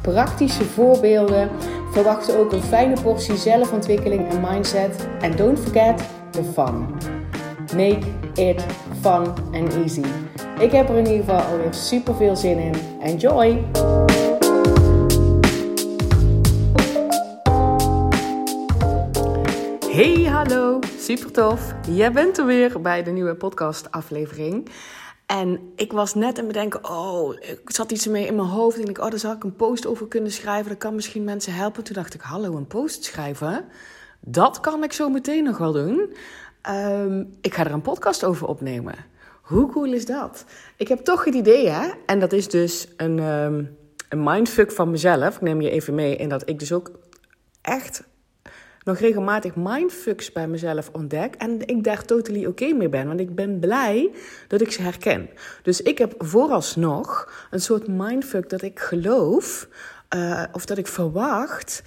praktische voorbeelden. Verwacht ook een fijne portie zelfontwikkeling en mindset. En don't forget the fun. Make it fun and easy. Ik heb er in ieder geval alweer super veel zin in. Enjoy! Hey, hallo. Super tof. Jij bent er weer bij de nieuwe podcast aflevering. En ik was net aan het bedenken, oh, ik zat iets mee in mijn hoofd. En ik, oh, daar zou ik een post over kunnen schrijven. Dat kan misschien mensen helpen. Toen dacht ik, hallo, een post schrijven? Dat kan ik zo meteen nog wel doen. Ehm, ik ga er een podcast over opnemen. Hoe cool is dat? Ik heb toch het idee, hè? En dat is dus een, um, een mindfuck van mezelf. Ik neem je even mee in dat ik dus ook echt nog regelmatig mindfucks bij mezelf ontdek. En ik daar totally oké mee ben. Want ik ben blij dat ik ze herken. Dus ik heb vooralsnog een soort mindfuck dat ik geloof. Uh, of dat ik verwacht.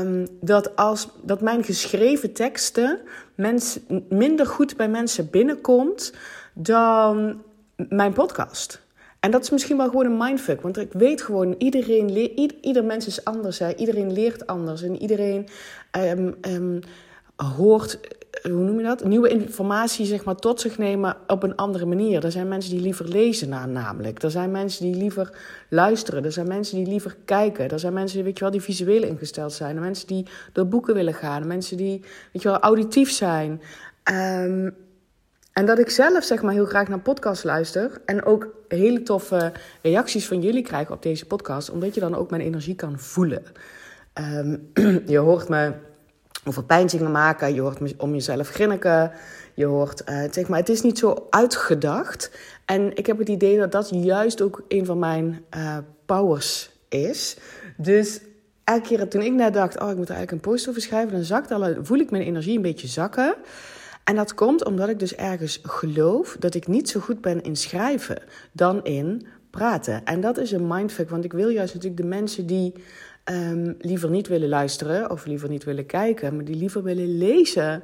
Um, dat, als, dat mijn geschreven teksten minder goed bij mensen binnenkomt dan mijn podcast. En dat is misschien wel gewoon een mindfuck. Want ik weet gewoon, iedereen ieder, ieder mens is anders. Hè? Iedereen leert anders. En iedereen um, um, hoort, hoe noem je dat? Nieuwe informatie zeg maar, tot zich nemen op een andere manier. Er zijn mensen die liever lezen naar namelijk. Er zijn mensen die liever luisteren. Er zijn mensen die liever kijken. Er zijn mensen weet je wel, die visueel ingesteld zijn. Er mensen die door boeken willen gaan. Mensen die weet je wel, auditief zijn. Um, en dat ik zelf zeg maar heel graag naar podcasts luister. En ook hele toffe reacties van jullie krijg op deze podcast. Omdat je dan ook mijn energie kan voelen. Um, je hoort me over pijnzingen maken. Je hoort me om jezelf grinniken. Je hoort, uh, zeg maar, het is niet zo uitgedacht. En ik heb het idee dat dat juist ook een van mijn uh, powers is. Dus elke keer toen ik net dacht, oh, ik moet er eigenlijk een post over schrijven, dan zakt al, voel ik mijn energie een beetje zakken. En dat komt omdat ik dus ergens geloof dat ik niet zo goed ben in schrijven dan in praten. En dat is een mindfuck, want ik wil juist natuurlijk de mensen die um, liever niet willen luisteren of liever niet willen kijken, maar die liever willen lezen,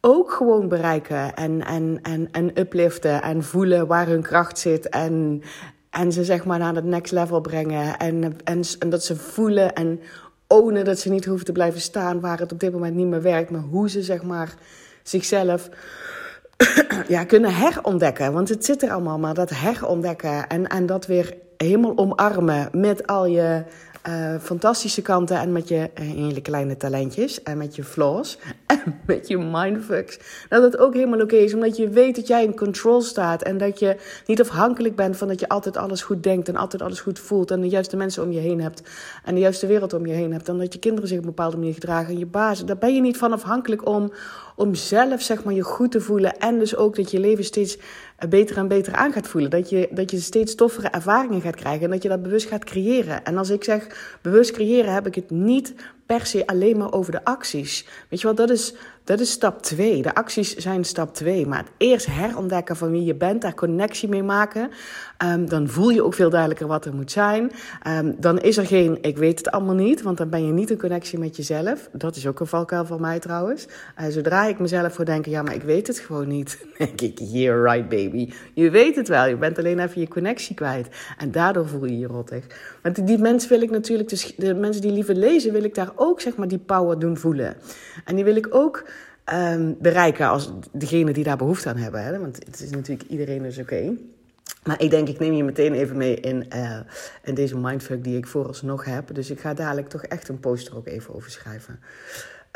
ook gewoon bereiken en, en, en, en upliften en voelen waar hun kracht zit en, en ze zeg maar naar het next level brengen en, en, en dat ze voelen en ownen dat ze niet hoeven te blijven staan waar het op dit moment niet meer werkt, maar hoe ze zeg maar zichzelf ja, kunnen herontdekken. Want het zit er allemaal, maar dat herontdekken en, en dat weer helemaal omarmen met al je uh, fantastische kanten en met je uh, hele kleine talentjes en met je flaws en met je mindfucks. Dat het ook helemaal oké is, omdat je weet dat jij in control staat en dat je niet afhankelijk bent van dat je altijd alles goed denkt en altijd alles goed voelt en de juiste mensen om je heen hebt en de juiste wereld om je heen hebt en dat je kinderen zich op een bepaalde manier gedragen en je baas. Daar ben je niet van afhankelijk om, om zelf zeg maar je goed te voelen en dus ook dat je leven steeds beter en beter aan gaat voelen. Dat je, dat je steeds toffere ervaringen gaat krijgen en dat je dat bewust gaat creëren. En als ik zeg bewust creëren, heb ik het niet per se alleen maar over de acties. Weet je wel, dat is, dat is stap 2. De acties zijn stap 2. Maar het eerst herontdekken van wie je bent, daar connectie mee maken. Um, dan voel je ook veel duidelijker wat er moet zijn. Um, dan is er geen, ik weet het allemaal niet, want dan ben je niet in connectie met jezelf. Dat is ook een valkuil van mij trouwens. Uh, zodra ik mezelf voor denken, ja, maar ik weet het gewoon niet. denk ik, you're right baby. Je weet het wel, je bent alleen even je connectie kwijt. En daardoor voel je je rottig. Want die mensen wil ik natuurlijk, de mensen die liever lezen, wil ik daar ook zeg maar die power doen voelen. En die wil ik ook um, bereiken als degene die daar behoefte aan hebben. Hè? Want het is natuurlijk iedereen dus oké. Maar ik denk, ik neem je meteen even mee in, uh, in deze mindfuck die ik vooralsnog heb. Dus ik ga dadelijk toch echt een poster ook even over schrijven.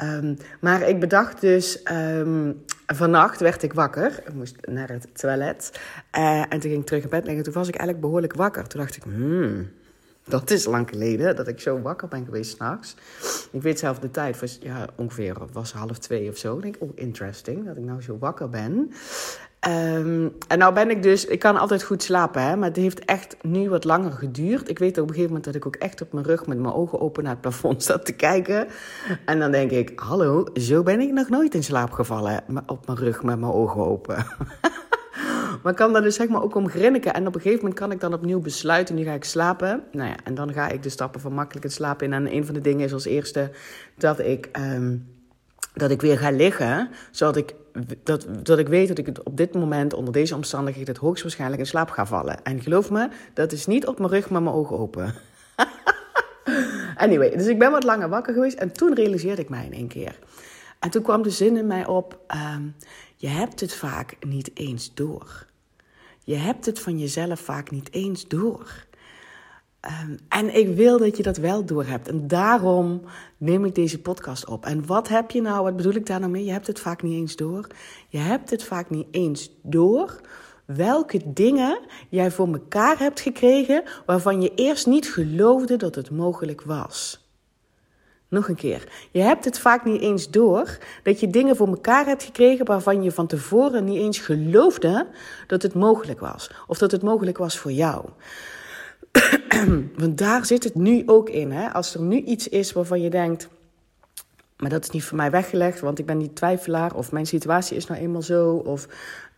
Um, maar ik bedacht dus, um, vannacht werd ik wakker. Ik moest naar het toilet. Uh, en toen ging ik terug in bed liggen. Toen was ik eigenlijk behoorlijk wakker. Toen dacht ik, hmm, dat is lang geleden dat ik zo wakker ben geweest s'nachts. Ik weet zelf de tijd, was, ja, ongeveer was half twee of zo. Ik denk, oh, interesting dat ik nou zo wakker ben. Ehm, en nou ben ik dus, ik kan altijd goed slapen, hè, maar het heeft echt nu wat langer geduurd. Ik weet op een gegeven moment dat ik ook echt op mijn rug met mijn ogen open naar het plafond zat te kijken. En dan denk ik, hallo, zo ben ik nog nooit in slaap gevallen op mijn rug met mijn ogen open. maar ik kan daar dus zeg maar ook om grinniken. En op een gegeven moment kan ik dan opnieuw besluiten, nu ga ik slapen. Nou ja, en dan ga ik de stappen van makkelijk het slapen in. En een van de dingen is als eerste dat ik... Ehm, dat ik weer ga liggen, zodat ik, dat, dat ik weet dat ik op dit moment onder deze omstandigheden het hoogstwaarschijnlijk in slaap ga vallen. En geloof me, dat is niet op mijn rug met mijn ogen open. anyway, dus ik ben wat langer wakker geweest en toen realiseerde ik mij in één keer. En toen kwam de zin in mij op, ehm, je hebt het vaak niet eens door. Je hebt het van jezelf vaak niet eens door. Ehm, en ik wil dat je dat wel doorhebt. En daarom neem ik deze podcast op. En wat heb je nou, wat bedoel ik daar nou mee? Je hebt het vaak niet eens door. Je hebt het vaak niet eens door welke dingen jij voor elkaar hebt gekregen waarvan je eerst niet geloofde dat het mogelijk was. Nog een keer. Je hebt het vaak niet eens door dat je dingen voor elkaar hebt gekregen waarvan je van tevoren niet eens geloofde dat het mogelijk was. Of dat het mogelijk was voor jou. Want daar zit het nu ook in. Hè? Als er nu iets is waarvan je denkt. Maar dat is niet voor mij weggelegd, want ik ben niet twijfelaar. Of mijn situatie is nou eenmaal zo. Of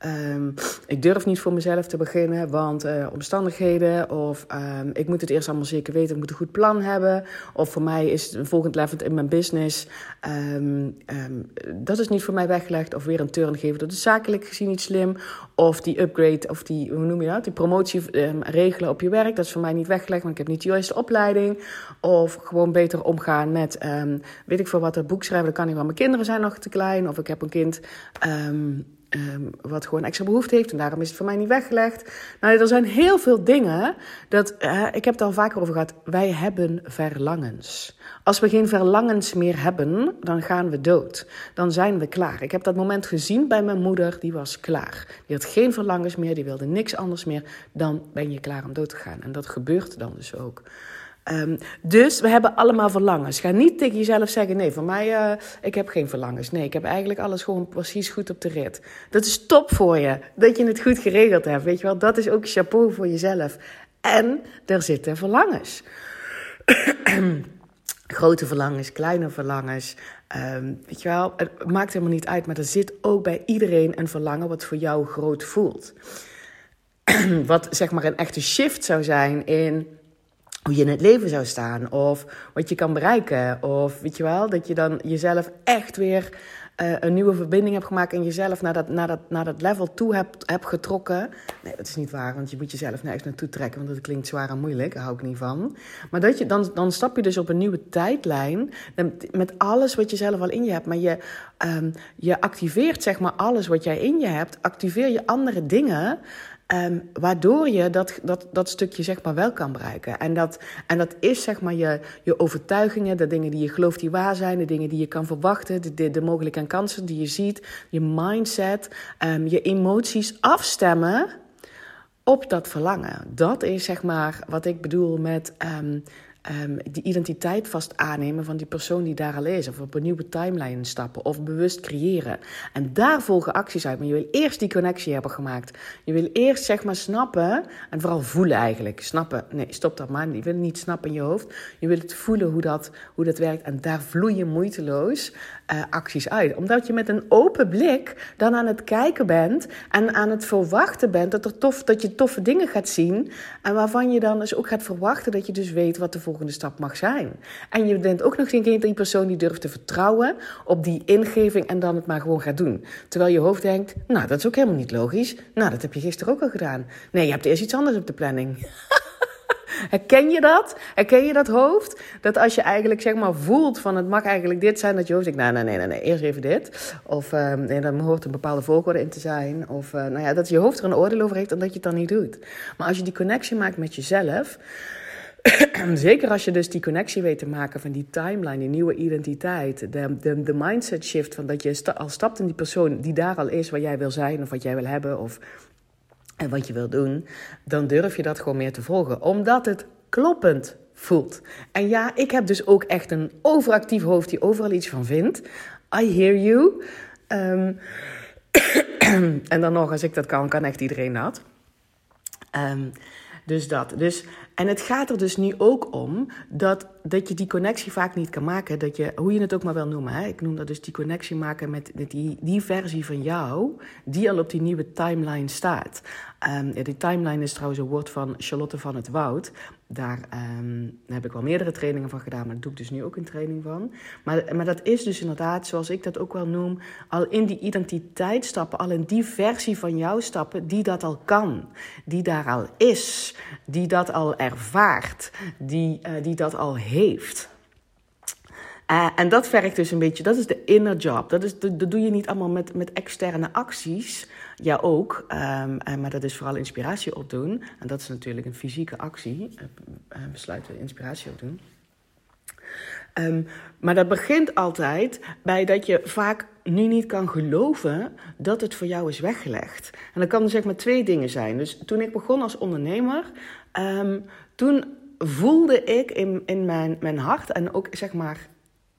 Um, ik durf niet voor mezelf te beginnen, want uh, omstandigheden. Of um, ik moet het eerst allemaal zeker weten. Ik moet een goed plan hebben. Of voor mij is het volgend level in mijn business. Um, dat is niet voor mij weggelegd. Of weer een turn geven. Dat is zakelijk gezien niet slim. Of die upgrade, of die, hoe noem je dat? Die promotie regelen op je werk. Dat is voor mij niet weggelegd, want ik heb niet de juiste opleiding. Of gewoon beter omgaan met, weet ik veel wat, het boek schrijven. Dat kan niet, want mijn kinderen zijn nog te klein. Of ik heb een kind. Um, wat gewoon extra behoefte heeft. En daarom is het voor mij niet weggelegd. Nou, er zijn heel veel dingen. Dat, uh, ik heb het al vaker over gehad. Wij hebben verlangens. Als we geen verlangens meer hebben, dan gaan we dood. Dan zijn we klaar. Ik heb dat moment gezien bij mijn moeder. Die was klaar. Die had geen verlangens meer. Die wilde niks anders meer. Dan ben je klaar om dood te gaan. En dat gebeurt dan dus ook. Um, dus we hebben allemaal verlangens. Ga niet tegen jezelf zeggen: nee, voor mij, uh, ik heb geen verlangens. Nee, ik heb eigenlijk alles gewoon precies goed op de rit. Dat is top voor je, dat je het goed geregeld hebt. Weet je wel, dat is ook chapeau voor jezelf. En er zitten verlangens. Grote verlangens, kleine verlangens. Um, weet je wel, het maakt helemaal niet uit, maar er zit ook bij iedereen een verlangen wat voor jou groot voelt. wat zeg maar een echte shift zou zijn in hoe je in het leven zou staan of wat je kan bereiken. Of weet je wel, dat je dan jezelf echt weer uh, een nieuwe verbinding hebt gemaakt en jezelf naar dat, naar dat, naar dat level toe hebt, hebt getrokken. Nee, dat is niet waar, want je moet jezelf nergens naartoe trekken, want dat klinkt zwaar en moeilijk, daar hou ik niet van. Maar dat je, dan, dan stap je dus op een nieuwe tijdlijn met alles wat je zelf al in je hebt. Maar je, um, je activeert zeg maar alles wat jij in je hebt, activeer je andere dingen Um, waardoor je dat, dat, dat stukje zeg maar wel kan bereiken. En dat, en dat is zeg maar je, je overtuigingen, de dingen die je gelooft die waar zijn, de dingen die je kan verwachten, de, de, mogelijke kansen die je ziet, je mindset, um, je emoties afstemmen op dat verlangen. Dat is zeg maar wat ik bedoel met um, um, die identiteit vast aannemen van die persoon die daar al is. Of op een nieuwe timeline stappen. Of bewust creëren. En daar volgen acties uit. Maar je wil eerst die connectie hebben gemaakt. Je wil eerst zeg maar snappen. En vooral voelen eigenlijk. Snappen. Nee, stop dat maar. Je wil niet snappen in je hoofd. Je wil het voelen hoe dat, hoe dat werkt. En daar vloeien moeiteloos uh, acties uit. Omdat je met een open blik dan aan het kijken bent. En aan het verwachten bent dat, er tof, dat je toffe dingen gaat zien. En waarvan je dan dus ook gaat verwachten dat je dus weet wat de volgende stap mag zijn. En je bent ook nog geen die persoon die durft te vertrouwen op die ingeving en dan het maar gewoon gaat doen. Terwijl je hoofd denkt, nou dat is ook helemaal niet logisch. Nou dat heb je gisteren ook al gedaan. Nee, je hebt eerst iets anders op de planning. Herken je dat? Herken je dat hoofd? Dat als je eigenlijk zeg maar voelt van het mag eigenlijk dit zijn, dat je hoofd zegt, nou nee, nee, nee, nee eerst even dit. Of uh, nee, dan hoort een bepaalde volgorde in te zijn. Of uh, nou ja, dat je hoofd er een oordeel over heeft en dat je het dan niet doet. Maar als je die connectie maakt met jezelf, Zeker als je dus die connectie weet te maken van die timeline, die nieuwe identiteit, de, de, de mindset shift van dat je al stapt in die persoon die daar al is, waar jij wil zijn of wat jij wil hebben of en wat je wil doen, dan durf je dat gewoon meer te volgen, omdat het kloppend voelt. En ja, ik heb dus ook echt een overactief hoofd die overal iets van vindt. I hear you. Um, en dan nog, als ik dat kan, kan echt iedereen dat. Um, dus dat. Dus, en het gaat er dus nu ook om dat, dat je die connectie vaak niet kan maken. Dat je, hoe je het ook maar wil noemen. Hè? Ik noem dat dus die connectie maken met die, die versie van jou, die al op die nieuwe timeline staat. Um, die timeline is trouwens een woord van Charlotte van het Woud. Daar, um, daar, heb ik wel meerdere trainingen van gedaan, maar daar doe ik dus nu ook een training van. Maar, maar dat is dus inderdaad, zoals ik dat ook wel noem, al in die identiteit stappen, al in die versie van jou stappen, die dat al kan, die daar al is, die dat al ervaart, die, uh, die dat al heeft. Uh, en dat vergt dus een beetje, dat is de inner job. Dat, is, dat, doe je niet allemaal met, met externe acties. Ja, ook. Um, maar dat is vooral inspiratie opdoen. En dat is natuurlijk een fysieke actie. Uh, besluiten inspiratie opdoen. Um, maar dat begint altijd bij dat je vaak nu niet kan geloven dat het voor jou is weggelegd. En dat kan zeg maar twee dingen zijn. Dus toen ik begon als ondernemer, um, toen voelde ik in, in mijn, mijn hart en ook zeg maar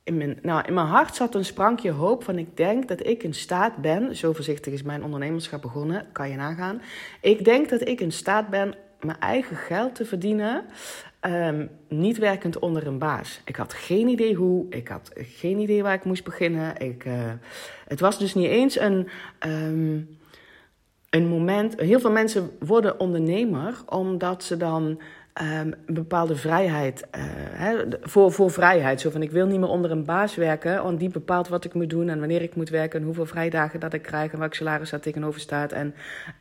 in mijn, nou, in mijn hart zat een sprankje hoop van ik denk dat ik in staat ben, zo voorzichtig is mijn ondernemerschap begonnen, kan je nagaan. Ik denk dat ik in staat ben mijn eigen geld te verdienen, um, niet werkend onder een baas. Ik had geen idee hoe, ik had geen idee waar ik moest beginnen. Ik, uh, het was dus niet eens een, um, een moment. Heel veel mensen worden ondernemer omdat ze dan um, een bepaalde vrijheid. Hè, voor, voor vrijheid. Zo van ik wil niet meer onder een baas werken. Want die bepaalt wat ik moet doen en wanneer ik moet werken. En hoeveel vrijdagen dat ik krijg. En welk salaris daar tegenover staat. En,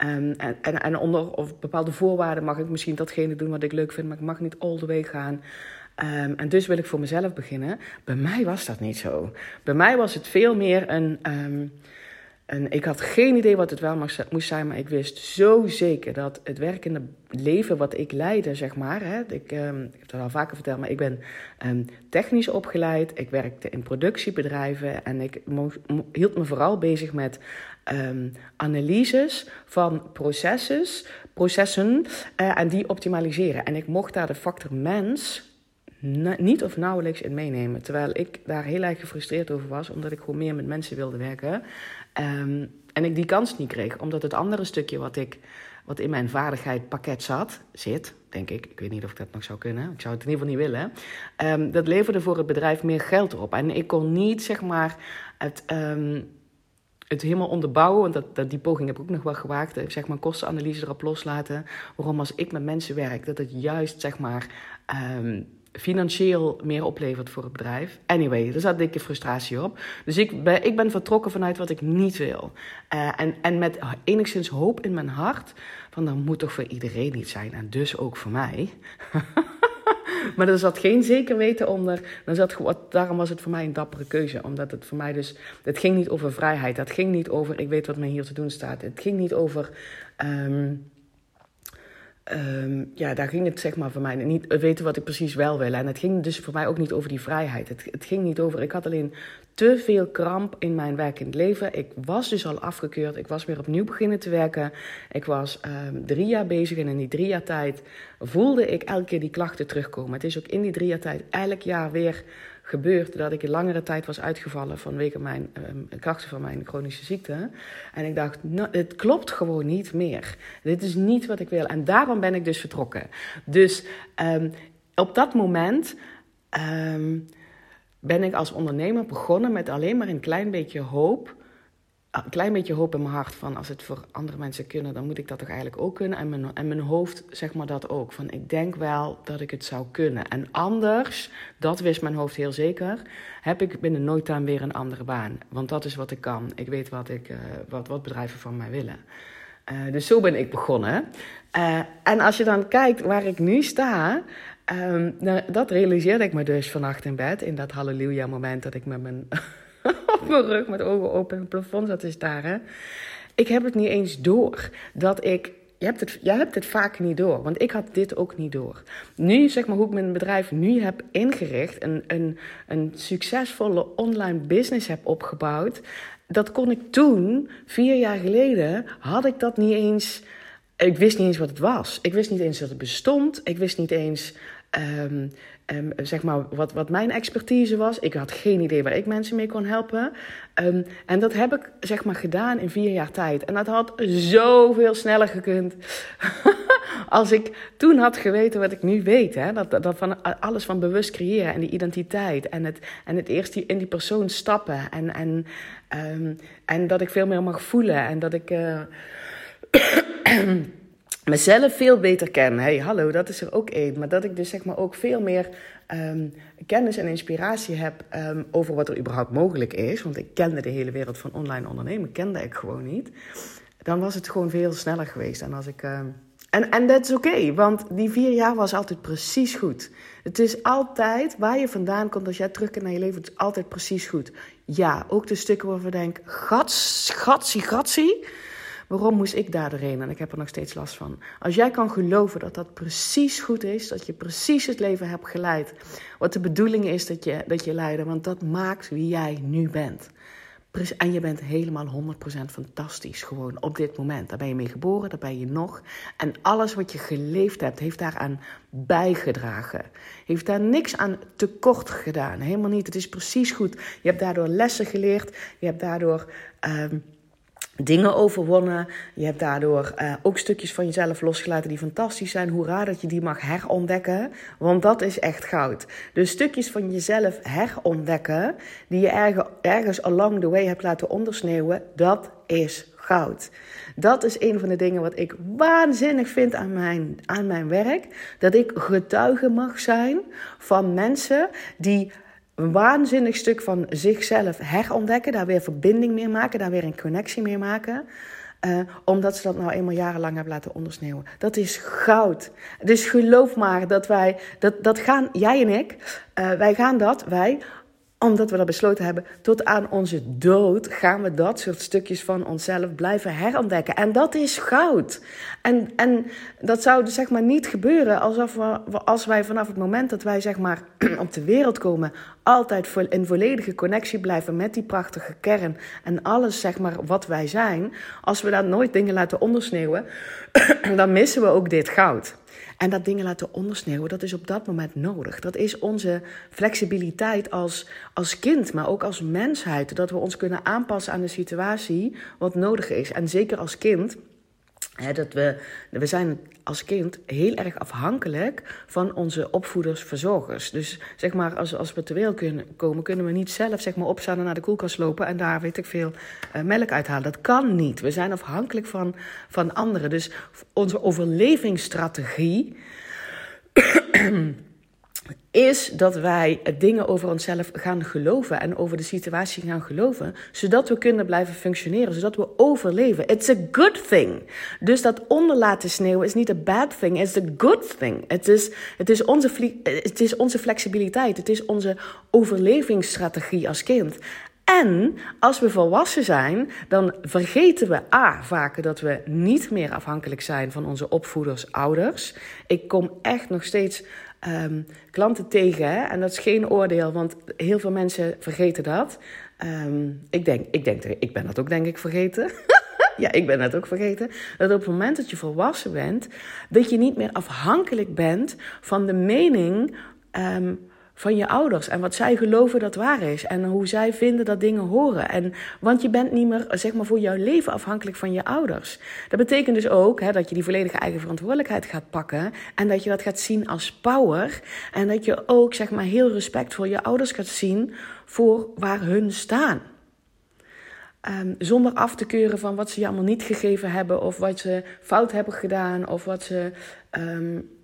um, en, en, onder of bepaalde voorwaarden mag ik misschien datgene doen wat ik leuk vind. Maar ik mag niet all the way gaan. Um, en dus wil ik voor mezelf beginnen. Bij mij was dat niet zo. Bij mij was het veel meer een. En ik had geen idee wat het wel moest zijn, maar ik wist zo zeker dat het werkende leven wat ik leidde, zeg maar. Hè, ik, um, ik heb het al vaker verteld, maar ik ben um, technisch opgeleid. Ik werkte in productiebedrijven en ik hield me vooral bezig met um, analyses van processen, processen uh, en die optimaliseren. En ik mocht daar de factor mens niet of nauwelijks in meenemen. Terwijl ik daar heel erg gefrustreerd over was, omdat ik gewoon meer met mensen wilde werken. Um, en ik die kans niet kreeg, omdat het andere stukje wat, ik, wat in mijn vaardigheidpakket zat, zit, denk ik, ik weet niet of ik dat nog zou kunnen, ik zou het in ieder geval niet willen, um, dat leverde voor het bedrijf meer geld op. En ik kon niet, zeg maar, het. Um, het helemaal onderbouwen, want dat, dat, die poging heb ik ook nog wel gewaagd, zeg maar kostenanalyse erop loslaten. Waarom als ik met mensen werk, dat het juist zeg maar financieel meer oplevert voor het bedrijf. Anyway, er zat dikke frustratie op. Dus ik ben, ik ben vertrokken vanuit wat ik niet wil. Uh, en, en met enigszins hoop in mijn hart van dat moet toch voor iedereen niet zijn. En dus ook voor mij. maar er zat geen zeker weten onder. Daarom was het voor mij een dappere keuze. Omdat het voor mij dus... Het ging niet over vrijheid. Het ging niet over ik weet wat mij hier te doen staat. Het ging niet over... Um, Um, ja, daar ging het zeg maar voor mij niet weten wat ik precies wel wil. En het ging dus voor mij ook niet over die vrijheid. Het, het ging niet over, ik had alleen te veel kramp in mijn werkend leven. Ik was dus al afgekeurd. Ik was weer opnieuw beginnen te werken. Ik was um, drie jaar bezig en in die drie jaar tijd voelde ik elke keer die klachten terugkomen. Het is ook in die drie jaar tijd elk jaar weer gebeurd dat ik een langere tijd was uitgevallen vanwege mijn um, krachten van mijn chronische ziekte. En ik dacht, nou, het klopt gewoon niet meer. Dit is niet wat ik wil. En daarom ben ik dus vertrokken. Dus um, op dat moment um, ben ik als ondernemer begonnen met alleen maar een klein beetje hoop een klein beetje hoop in mijn hart van als het voor andere mensen kunnen, dan moet ik dat toch eigenlijk ook kunnen. En mijn, en mijn hoofd zeg maar dat ook. Van ik denk wel dat ik het zou kunnen. En anders, dat wist mijn hoofd heel zeker, heb ik binnen nooit aan weer een andere baan. Want dat is wat ik kan. Ik weet wat, ik, uh, wat, wat bedrijven van mij willen. Uh, dus zo ben ik begonnen. Uh, en als je dan kijkt waar ik nu sta, um, dat realiseerde ik me dus vannacht in bed. In dat halleluja moment dat ik met mijn mijn rug met ogen open in het plafond zat te staren. Ik heb het niet eens door dat ik. Je hebt, het, jij hebt het vaak niet door, want ik had dit ook niet door. Nu, zeg maar, hoe ik mijn bedrijf nu heb ingericht, een, een, een succesvolle online business heb opgebouwd, dat kon ik toen, vier jaar geleden, had ik dat niet eens. Ik wist niet eens wat het was. Ik wist niet eens dat het bestond. Ik wist niet eens ehm, ehm, zeg maar wat, wat mijn expertise was. Ik had geen idee waar ik mensen mee kon helpen. Ehm, en dat heb ik zeg maar gedaan in vier jaar tijd. En dat had zoveel sneller gekund. Als ik toen had geweten wat ik nu weet, hè, dat, dat van alles van bewust creëren en die identiteit en het, en het eerst in die persoon stappen en, en, en dat ik veel meer mag voelen en dat ik. Uh, mezelf veel beter ken. Hey, hallo, dat is er ook één. Maar dat ik dus zeg maar ook veel meer ehm, kennis en inspiratie heb um, over wat er überhaupt mogelijk is. Want ik kende de hele wereld van online ondernemen, kende ik gewoon niet. Dan was het gewoon veel sneller geweest. En als ik. Uh, en, en dat is oké, want die vier jaar was altijd precies goed. Het is altijd waar je vandaan komt als jij terugkomt naar je leven, het is altijd precies goed. Ja, ook de stukken waarvan ik denk, gats, gatsie, gatsie. Waarom moest ik daar doorheen? En ik heb er nog steeds last van. Als jij kan geloven dat dat precies goed is, dat je precies het leven hebt geleid, wat de bedoeling is dat je, dat je leidt, want dat maakt wie jij nu bent. En je bent helemaal 100% fantastisch gewoon op dit moment. Daar ben je mee geboren, daar ben je nog. En alles wat je geleefd hebt, heeft daaraan bijgedragen. Heeft daar niks aan tekort gedaan. Helemaal niet. Het is precies goed. Je hebt daardoor lessen geleerd. Je hebt daardoor. Ehm, dingen overwonnen. Je hebt daardoor uh, ook stukjes van jezelf losgelaten die fantastisch zijn. Hoera dat je die mag herontdekken, want dat is echt goud. Dus stukjes van jezelf herontdekken, die je ergens, ergens along the way hebt laten ondersneeuwen, dat is goud. Dat is een van de dingen wat ik waanzinnig vind aan mijn, aan mijn werk. Dat ik getuige mag zijn van mensen die een waanzinnig stuk van zichzelf herontdekken, daar weer verbinding mee maken, daar weer een connectie mee maken. Uh, omdat ze dat nou eenmaal jarenlang hebben laten ondersneeuwen. Dat is goud. Dus geloof maar dat wij, dat, dat gaan, jij en ik, uh, wij gaan dat, wij, omdat we dat besloten hebben, tot aan onze dood gaan we dat soort stukjes van onszelf blijven herontdekken. En dat is goud. En, en dat zou dus zeg maar niet gebeuren alsof we, als wij vanaf het moment dat wij zeg maar op de wereld komen, altijd in volledige connectie blijven met die prachtige kern en alles zeg maar wat wij zijn. Als we daar nooit dingen laten ondersneeuwen, dan missen we ook dit goud. En dat dingen laten ondersneeuwen, dat is op dat moment nodig. Dat is onze flexibiliteit als, als kind, maar ook als mensheid. Dat we ons kunnen aanpassen aan de situatie wat nodig is. En zeker als kind dat we, we zijn als kind heel erg afhankelijk van onze opvoeders, verzorgers. Dus zeg maar, als, als we te wereld kunnen komen, kunnen we niet zelf zeg maar, opstaan en naar de koelkast lopen en daar, weet ik veel, uh, melk uithalen. Dat kan niet. We zijn afhankelijk van, van anderen. Dus onze overlevingsstrategie is dat wij dingen over onszelf gaan geloven en over de situatie gaan geloven, zodat we kunnen blijven functioneren, zodat we overleven. It's a good thing. Dus dat onder laten sneeuwen is niet een bad thing, it's a good thing. Het is, het is, onze, het is onze flexibiliteit, het is onze overlevingsstrategie als kind. En als we volwassen zijn, dan vergeten we A, vaker dat we niet meer afhankelijk zijn van onze opvoeders, ouders. Ik kom echt nog steeds um, klanten tegen. Hè? En dat is geen oordeel, want heel veel mensen vergeten dat. Um, ik, denk, ik denk, ik ben dat ook denk ik vergeten. ja, ik ben dat ook vergeten. Dat op het moment dat je volwassen bent, dat je niet meer afhankelijk bent van de mening um, van je ouders en wat zij geloven dat waar is en hoe zij vinden dat dingen horen. En, want je bent niet meer zeg maar, voor jouw leven afhankelijk van je ouders. Dat betekent dus ook hè, dat je die volledige eigen verantwoordelijkheid gaat pakken en dat je dat gaat zien als power en dat je ook zeg maar, heel respectvol je ouders gaat zien voor waar hun staan. Um, zonder af te keuren van wat ze je allemaal niet gegeven hebben, of wat ze fout hebben gedaan, of wat ze um,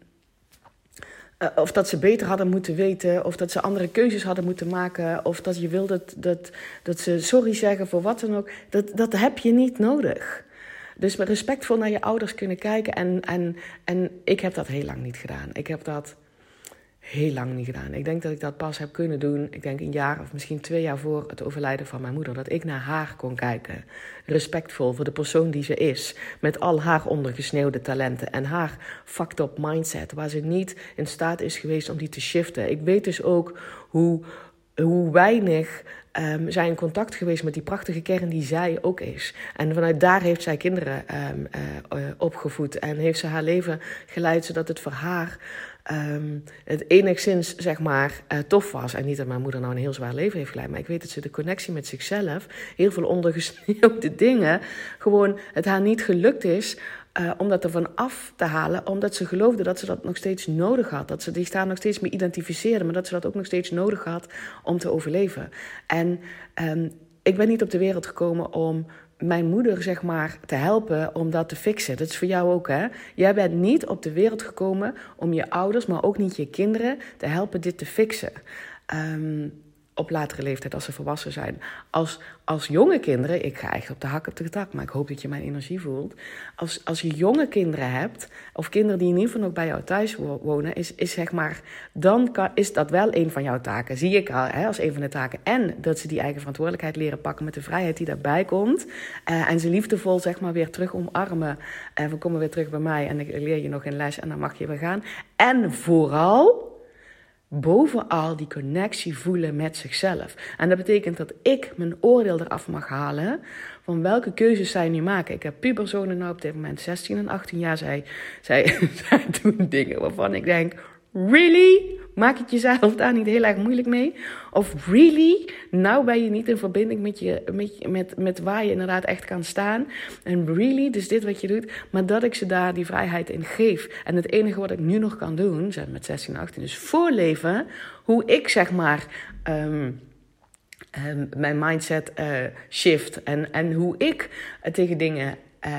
uh, of dat ze beter hadden moeten weten, of dat ze andere keuzes hadden moeten maken, of dat je wilde dat, dat, dat ze sorry zeggen voor wat dan ook. Dat, dat heb je niet nodig. Dus met respectvol naar je ouders kunnen kijken. En, en, en ik heb dat heel lang niet gedaan. Ik heb dat heel lang niet gedaan. Ik denk dat ik dat pas heb kunnen doen, ik denk een jaar of misschien twee jaar voor het overlijden van mijn moeder. Dat ik naar haar kon kijken. Respectvol voor de persoon die ze is. Met al haar ondergesneeuwde talenten en haar fucked up mindset. Waar ze niet in staat is geweest om die te shiften. Ik weet dus ook hoe, hoe weinig um, zij in contact geweest met die prachtige kern die zij ook is. En vanuit daar heeft zij kinderen um, uh, opgevoed en heeft ze haar leven geleid zodat het voor haar um, het enigszins, zeg maar, uh, tof was. En niet dat mijn moeder nou een heel zwaar leven heeft geleid. Maar ik weet dat ze de connectie met zichzelf, heel veel ondergesneeuwde dingen, gewoon het haar niet gelukt is uh, om dat ervan af te halen, omdat ze geloofde dat ze dat nog steeds nodig had. Dat ze zich daar nog steeds mee identificeerde, maar dat ze dat ook nog steeds nodig had om te overleven. En um, ik ben niet op de wereld gekomen om mijn moeder, zeg maar, te helpen om dat te fixen. Dat is voor jou ook, hè? Jij bent niet op de wereld gekomen om je ouders, maar ook niet je kinderen, te helpen dit te fixen. Um, op latere leeftijd, als ze volwassen zijn. Als, als jonge kinderen, ik ga echt op de hak op de tak, maar ik hoop dat je mijn energie voelt. Als, als je jonge kinderen hebt, of kinderen die in ieder geval nog bij jou thuis wonen, is, is zeg maar, dan kan, is dat wel een van jouw taken. Zie ik al hè, als een van de taken. En dat ze die eigen verantwoordelijkheid leren pakken met de vrijheid die daarbij komt. Uh, en ze liefdevol, zeg maar, weer terug omarmen. En uh, we komen weer terug bij mij en ik leer je nog een les en dan mag je weer gaan. En vooral bovenal die connectie voelen met zichzelf. En dat betekent dat ik mijn oordeel eraf mag halen van welke keuzes zij nu maken. Ik heb puberzonen nu op dit moment 16 en 18 jaar. Zij, zij, zij doen dingen waarvan ik denk, really? Maak het jezelf daar niet heel erg moeilijk mee? Of really? Nou ben je niet in verbinding met, je, met, met, met waar je inderdaad echt kan staan. En really, dus dit wat je doet. Maar dat ik ze daar die vrijheid in geef. En het enige wat ik nu nog kan doen, zijn met 16 en 18, dus voorleven. Hoe ik zeg maar. Um, mijn mindset uh, shift en, en hoe ik tegen dingen uh,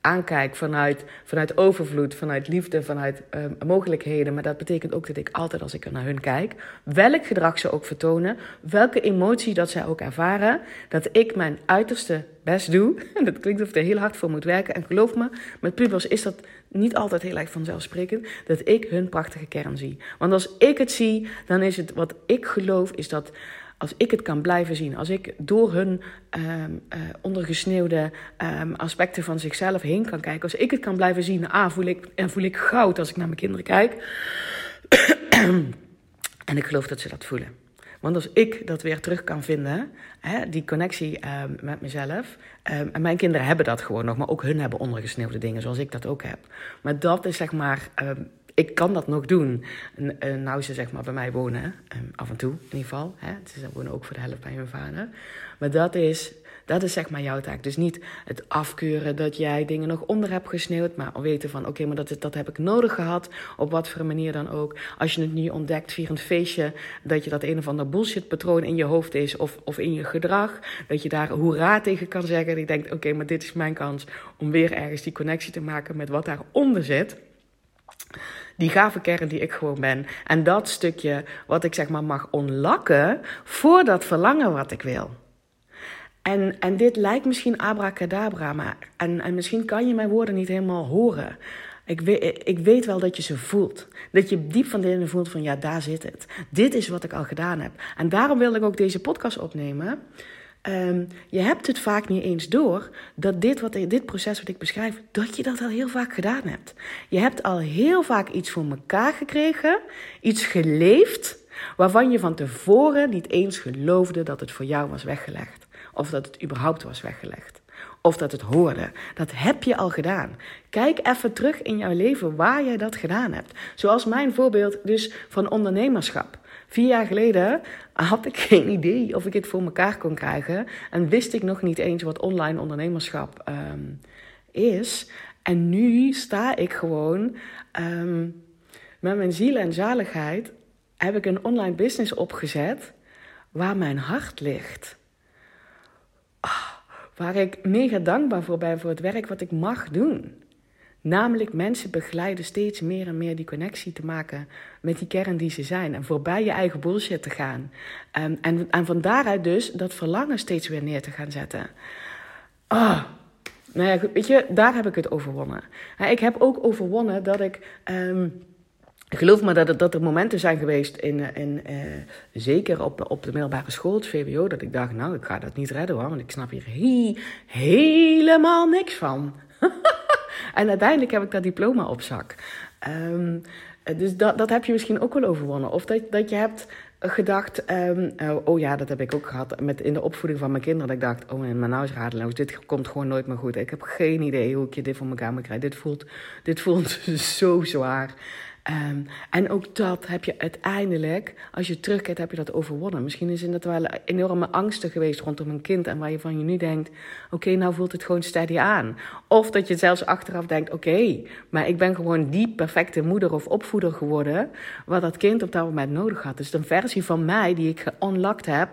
aankijk vanuit, vanuit overvloed, vanuit liefde, vanuit uh, mogelijkheden. Maar dat betekent ook dat ik altijd als ik naar hun kijk, welk gedrag ze ook vertonen, welke emotie dat zij ook ervaren, dat ik mijn uiterste best doe. dat klinkt of ik er heel hard voor moet werken. En geloof me, met pubers is dat niet altijd heel erg vanzelfsprekend, dat ik hun prachtige kern zie. Want als ik het zie, dan is het wat ik geloof, is dat als ik het kan blijven zien, als ik door hun um, ondergesneeuwde um, aspecten van zichzelf heen kan kijken, als ik het kan blijven zien, ah, voel ik, en voel ik goud als ik naar mijn kinderen kijk. en ik geloof dat ze dat voelen. Want als ik dat weer terug kan vinden, hè, die connectie um, met mezelf. En mijn kinderen hebben dat gewoon nog, maar ook hun hebben ondergesneeuwde dingen, zoals ik dat ook heb. Maar dat is zeg maar ik kan dat nog doen. En, nou ze zeg maar bij mij wonen, um, af en toe in ieder geval. Hè. Ze wonen ook voor de helft bij hun vader. Maar dat is, dat is zeg maar jouw taak. Dus niet het afkeuren dat jij dingen nog onder hebt gesneeuwd. Maar weten van, oké, maar dat, dat heb ik nodig gehad. Op wat voor manier dan ook. Als je het nu ontdekt via een feestje. Dat je dat een of ander bullshit patroon in je hoofd is. Of, of in je gedrag. Dat je daar hoera tegen kan zeggen. En je denkt, oké, maar dit is mijn kans. Om weer ergens die connectie te maken met wat daaronder zit die gave kern die ik gewoon ben. En dat stukje wat ik zeg maar mag onlakken voor dat verlangen wat ik wil. En, en dit lijkt misschien abracadabra, maar en, en misschien kan je mijn woorden niet helemaal horen. Ik weet, ik weet wel dat je ze voelt. Dat je diep van binnen voelt van ja, daar zit het. Dit is wat ik al gedaan heb. En daarom wil ik ook deze podcast opnemen. Um, je hebt het vaak niet eens door dat dit, wat, dit proces wat ik beschrijf, dat je dat al heel vaak gedaan hebt. Je hebt al heel vaak iets voor elkaar gekregen, iets geleefd, waarvan je van tevoren niet eens geloofde dat het voor jou was weggelegd. Of dat het überhaupt was weggelegd. Of dat het hoorde. Dat heb je al gedaan. Kijk even terug in jouw leven waar jij dat gedaan hebt. Zoals mijn voorbeeld dus van ondernemerschap. Vier jaar geleden had ik geen idee of ik het voor mekaar kon krijgen. En wist ik nog niet eens wat online ondernemerschap um, is. En nu sta ik gewoon um, met mijn ziel en zaligheid. Heb ik een online business opgezet waar mijn hart ligt. Oh, waar ik mega dankbaar voor ben voor het werk wat ik mag doen. Namelijk mensen begeleiden steeds meer en meer die connectie te maken met die kern die ze zijn. En voorbij je eigen bullshit te gaan. Um, en, en van daaruit dus dat verlangen steeds weer neer te gaan zetten. Ah, nou ja, weet je, daar heb ik het overwonnen. Ik heb ook overwonnen dat ik. Um, geloof me dat, dat er momenten zijn geweest, in, in, uh, zeker op, op de middelbare school, het VWO, dat ik dacht, nou, ik ga dat niet redden hoor, want ik snap hier he helemaal niks van. En uiteindelijk heb ik dat diploma op zak. Um, dus dat, dat heb je misschien ook wel overwonnen. Of dat, dat je hebt gedacht, um, oh ja, dat heb ik ook gehad met in de opvoeding van mijn kinderen. Dat ik dacht, oh maar nou is radeloos, dit komt gewoon nooit meer goed. Ik heb geen idee hoe ik je dit voor elkaar moet krijgen. Dit voelt, dit voelt zo zwaar. Ehm, en ook dat heb je uiteindelijk, als je terugkijkt, heb je dat overwonnen. Misschien is het wel enorme angsten geweest rondom een kind. En waar je van je nu denkt: oké, nou voelt het gewoon steady aan. Of dat je zelfs achteraf denkt: oké, maar ik ben gewoon die perfecte moeder of opvoeder geworden. Wat dat kind op dat moment nodig had. Dus een versie van mij die ik geunlocked heb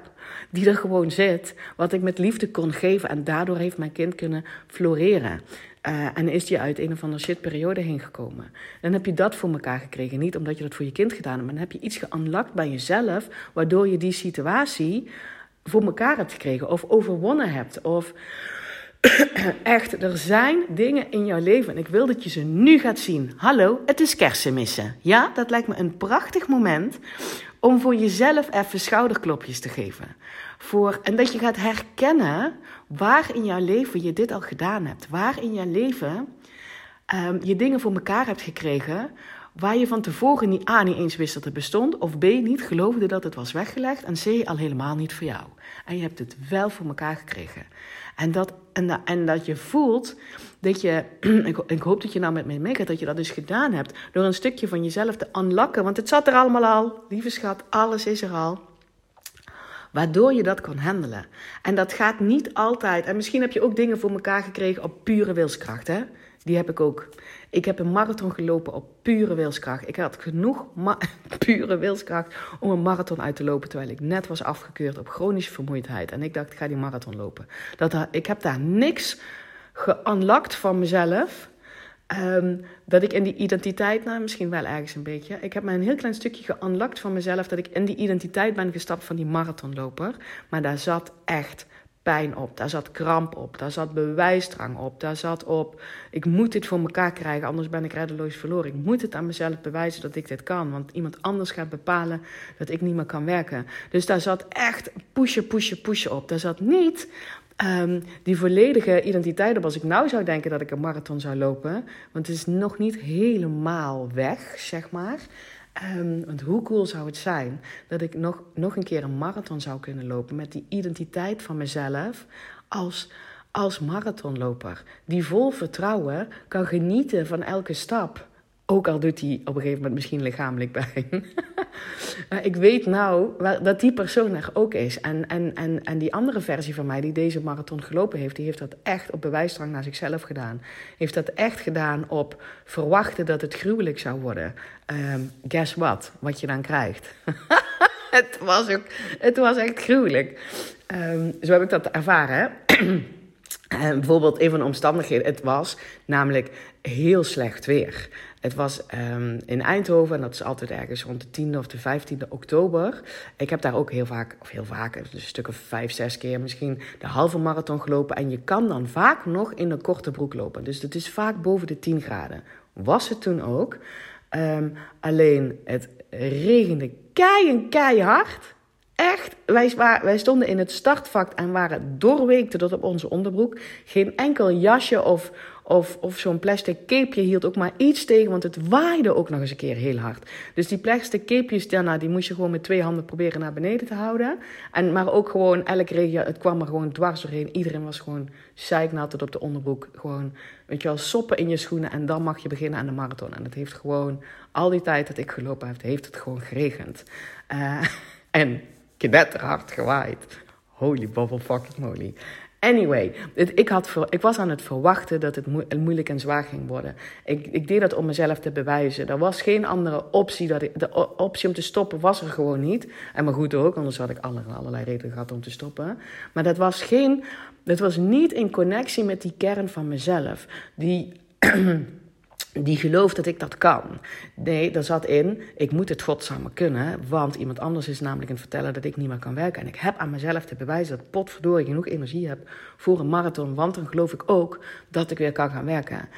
die er gewoon zit, wat ik met liefde kon geven. En daardoor heeft mijn kind kunnen floreren. Uh, en is die uit een of andere shitperiode heen gekomen. Dan heb je dat voor elkaar gekregen. Niet omdat je dat voor je kind gedaan hebt, maar dan heb je iets geunlocked bij jezelf, waardoor je die situatie voor elkaar hebt gekregen of overwonnen hebt. Of echt, er zijn dingen in jouw leven en ik wil dat je ze nu gaat zien. Hallo, het is kersenmissen. Ja, dat lijkt me een prachtig moment om voor jezelf even schouderklopjes te geven. Voor, en dat je gaat herkennen waar in jouw leven je dit al gedaan hebt. Waar in jouw leven um, je dingen voor elkaar hebt gekregen. Waar je van tevoren niet A niet eens wist dat het bestond. Of B niet geloofde dat het was weggelegd. En C al helemaal niet voor jou. En je hebt het wel voor elkaar gekregen. En dat, en, en dat je voelt dat je, ik, ik, hoop dat je nou met mij meegaat, dat je dat dus gedaan hebt. Door een stukje van jezelf te unlocken. Want het zat er allemaal al. Lieve schat, alles is er al. Waardoor je dat kan handelen. En dat gaat niet altijd. En misschien heb je ook dingen voor elkaar gekregen op pure wilskracht. Hè? Die heb ik ook. Ik heb een marathon gelopen op pure wilskracht. Ik had genoeg pure wilskracht om een marathon uit te lopen. Terwijl ik net was afgekeurd op chronische vermoeidheid. En ik dacht, ik ga die marathon lopen. Dat, ik heb daar niks geunlocked van mezelf. Um, dat ik in die identiteit, nou misschien wel ergens een beetje. Ik heb me een heel klein stukje geunlocked van mezelf. Dat ik in die identiteit ben gestapt van die marathonloper. Maar daar zat echt pijn op. Daar zat kramp op. Daar zat bewijsdrang op. Daar zat op, ik moet dit voor elkaar krijgen, anders ben ik reddeloos verloren. Ik moet het aan mezelf bewijzen dat ik dit kan. Want iemand anders gaat bepalen dat ik niet meer kan werken. Dus daar zat echt pushen, pushen, pushen op. Daar zat niet um, die volledige identiteit op. Als ik nou zou denken dat ik een marathon zou lopen. Want het is nog niet helemaal weg, zeg maar. Um, want hoe cool zou het zijn dat ik nog, nog een keer een marathon zou kunnen lopen met die identiteit van mezelf als, als marathonloper. Die vol vertrouwen kan genieten van elke stap. Ook al doet hij op een gegeven moment misschien lichamelijk pijn. ik weet nou dat die persoon er ook is. En, en, en, en die andere versie van mij, die deze marathon gelopen heeft, die heeft dat echt op bewijsdrang naar zichzelf gedaan. Heeft dat echt gedaan op verwachten dat het gruwelijk zou worden. Um, guess what? Wat je dan krijgt. het, was ook, het was echt gruwelijk. Um, zo heb ik dat ervaren. Uh, bijvoorbeeld een van de omstandigheden, het was namelijk heel slecht weer. Het was um, in Eindhoven en dat is altijd ergens rond de 10e of de 15e oktober. Ik heb daar ook heel vaak, of heel vaak, een stuk of vijf, zes keer misschien de halve marathon gelopen. En je kan dan vaak nog in een korte broek lopen. Dus het is vaak boven de 10 graden. Was het toen ook. Um, alleen het regende kei en keihard. Echt, wij, wij stonden in het startvak en waren doorweekte tot op onze onderbroek. Geen enkel jasje of, of, of zo'n plastic capeje hield ook maar iets tegen, want het waaide ook nog eens een keer heel hard. Dus die plastic capejes, daarna, die moest je gewoon met twee handen proberen naar beneden te houden. En, maar ook gewoon, elk regen, het kwam er gewoon dwars doorheen. Iedereen was gewoon zeiknat tot op de onderbroek. Gewoon, weet je wel, soppen in je schoenen en dan mag je beginnen aan de marathon. En het heeft gewoon, al die tijd dat ik gelopen heb, heeft het gewoon geregend. Uh, en knetterhard gewaaid. Holy bubble fucking moly. Anyway, ik, had ik was aan het verwachten dat het moeilijk en zwaar ging worden. Ik, ik deed dat om mezelf te bewijzen. Er was geen andere optie. Dat de optie om te stoppen was er gewoon niet. En maar goed ook, anders had ik allerlei redenen gehad om te stoppen. Maar dat was, geen, dat was niet in connectie met die kern van mezelf. Die die gelooft dat ik dat kan. Nee, er zat in, ik moet het godsamme kunnen, want iemand anders is namelijk een vertellen dat ik niet meer kan werken. En ik heb aan mezelf te bewijzen dat potverdorie genoeg energie heb voor een marathon, want dan geloof ik ook dat ik weer kan gaan werken.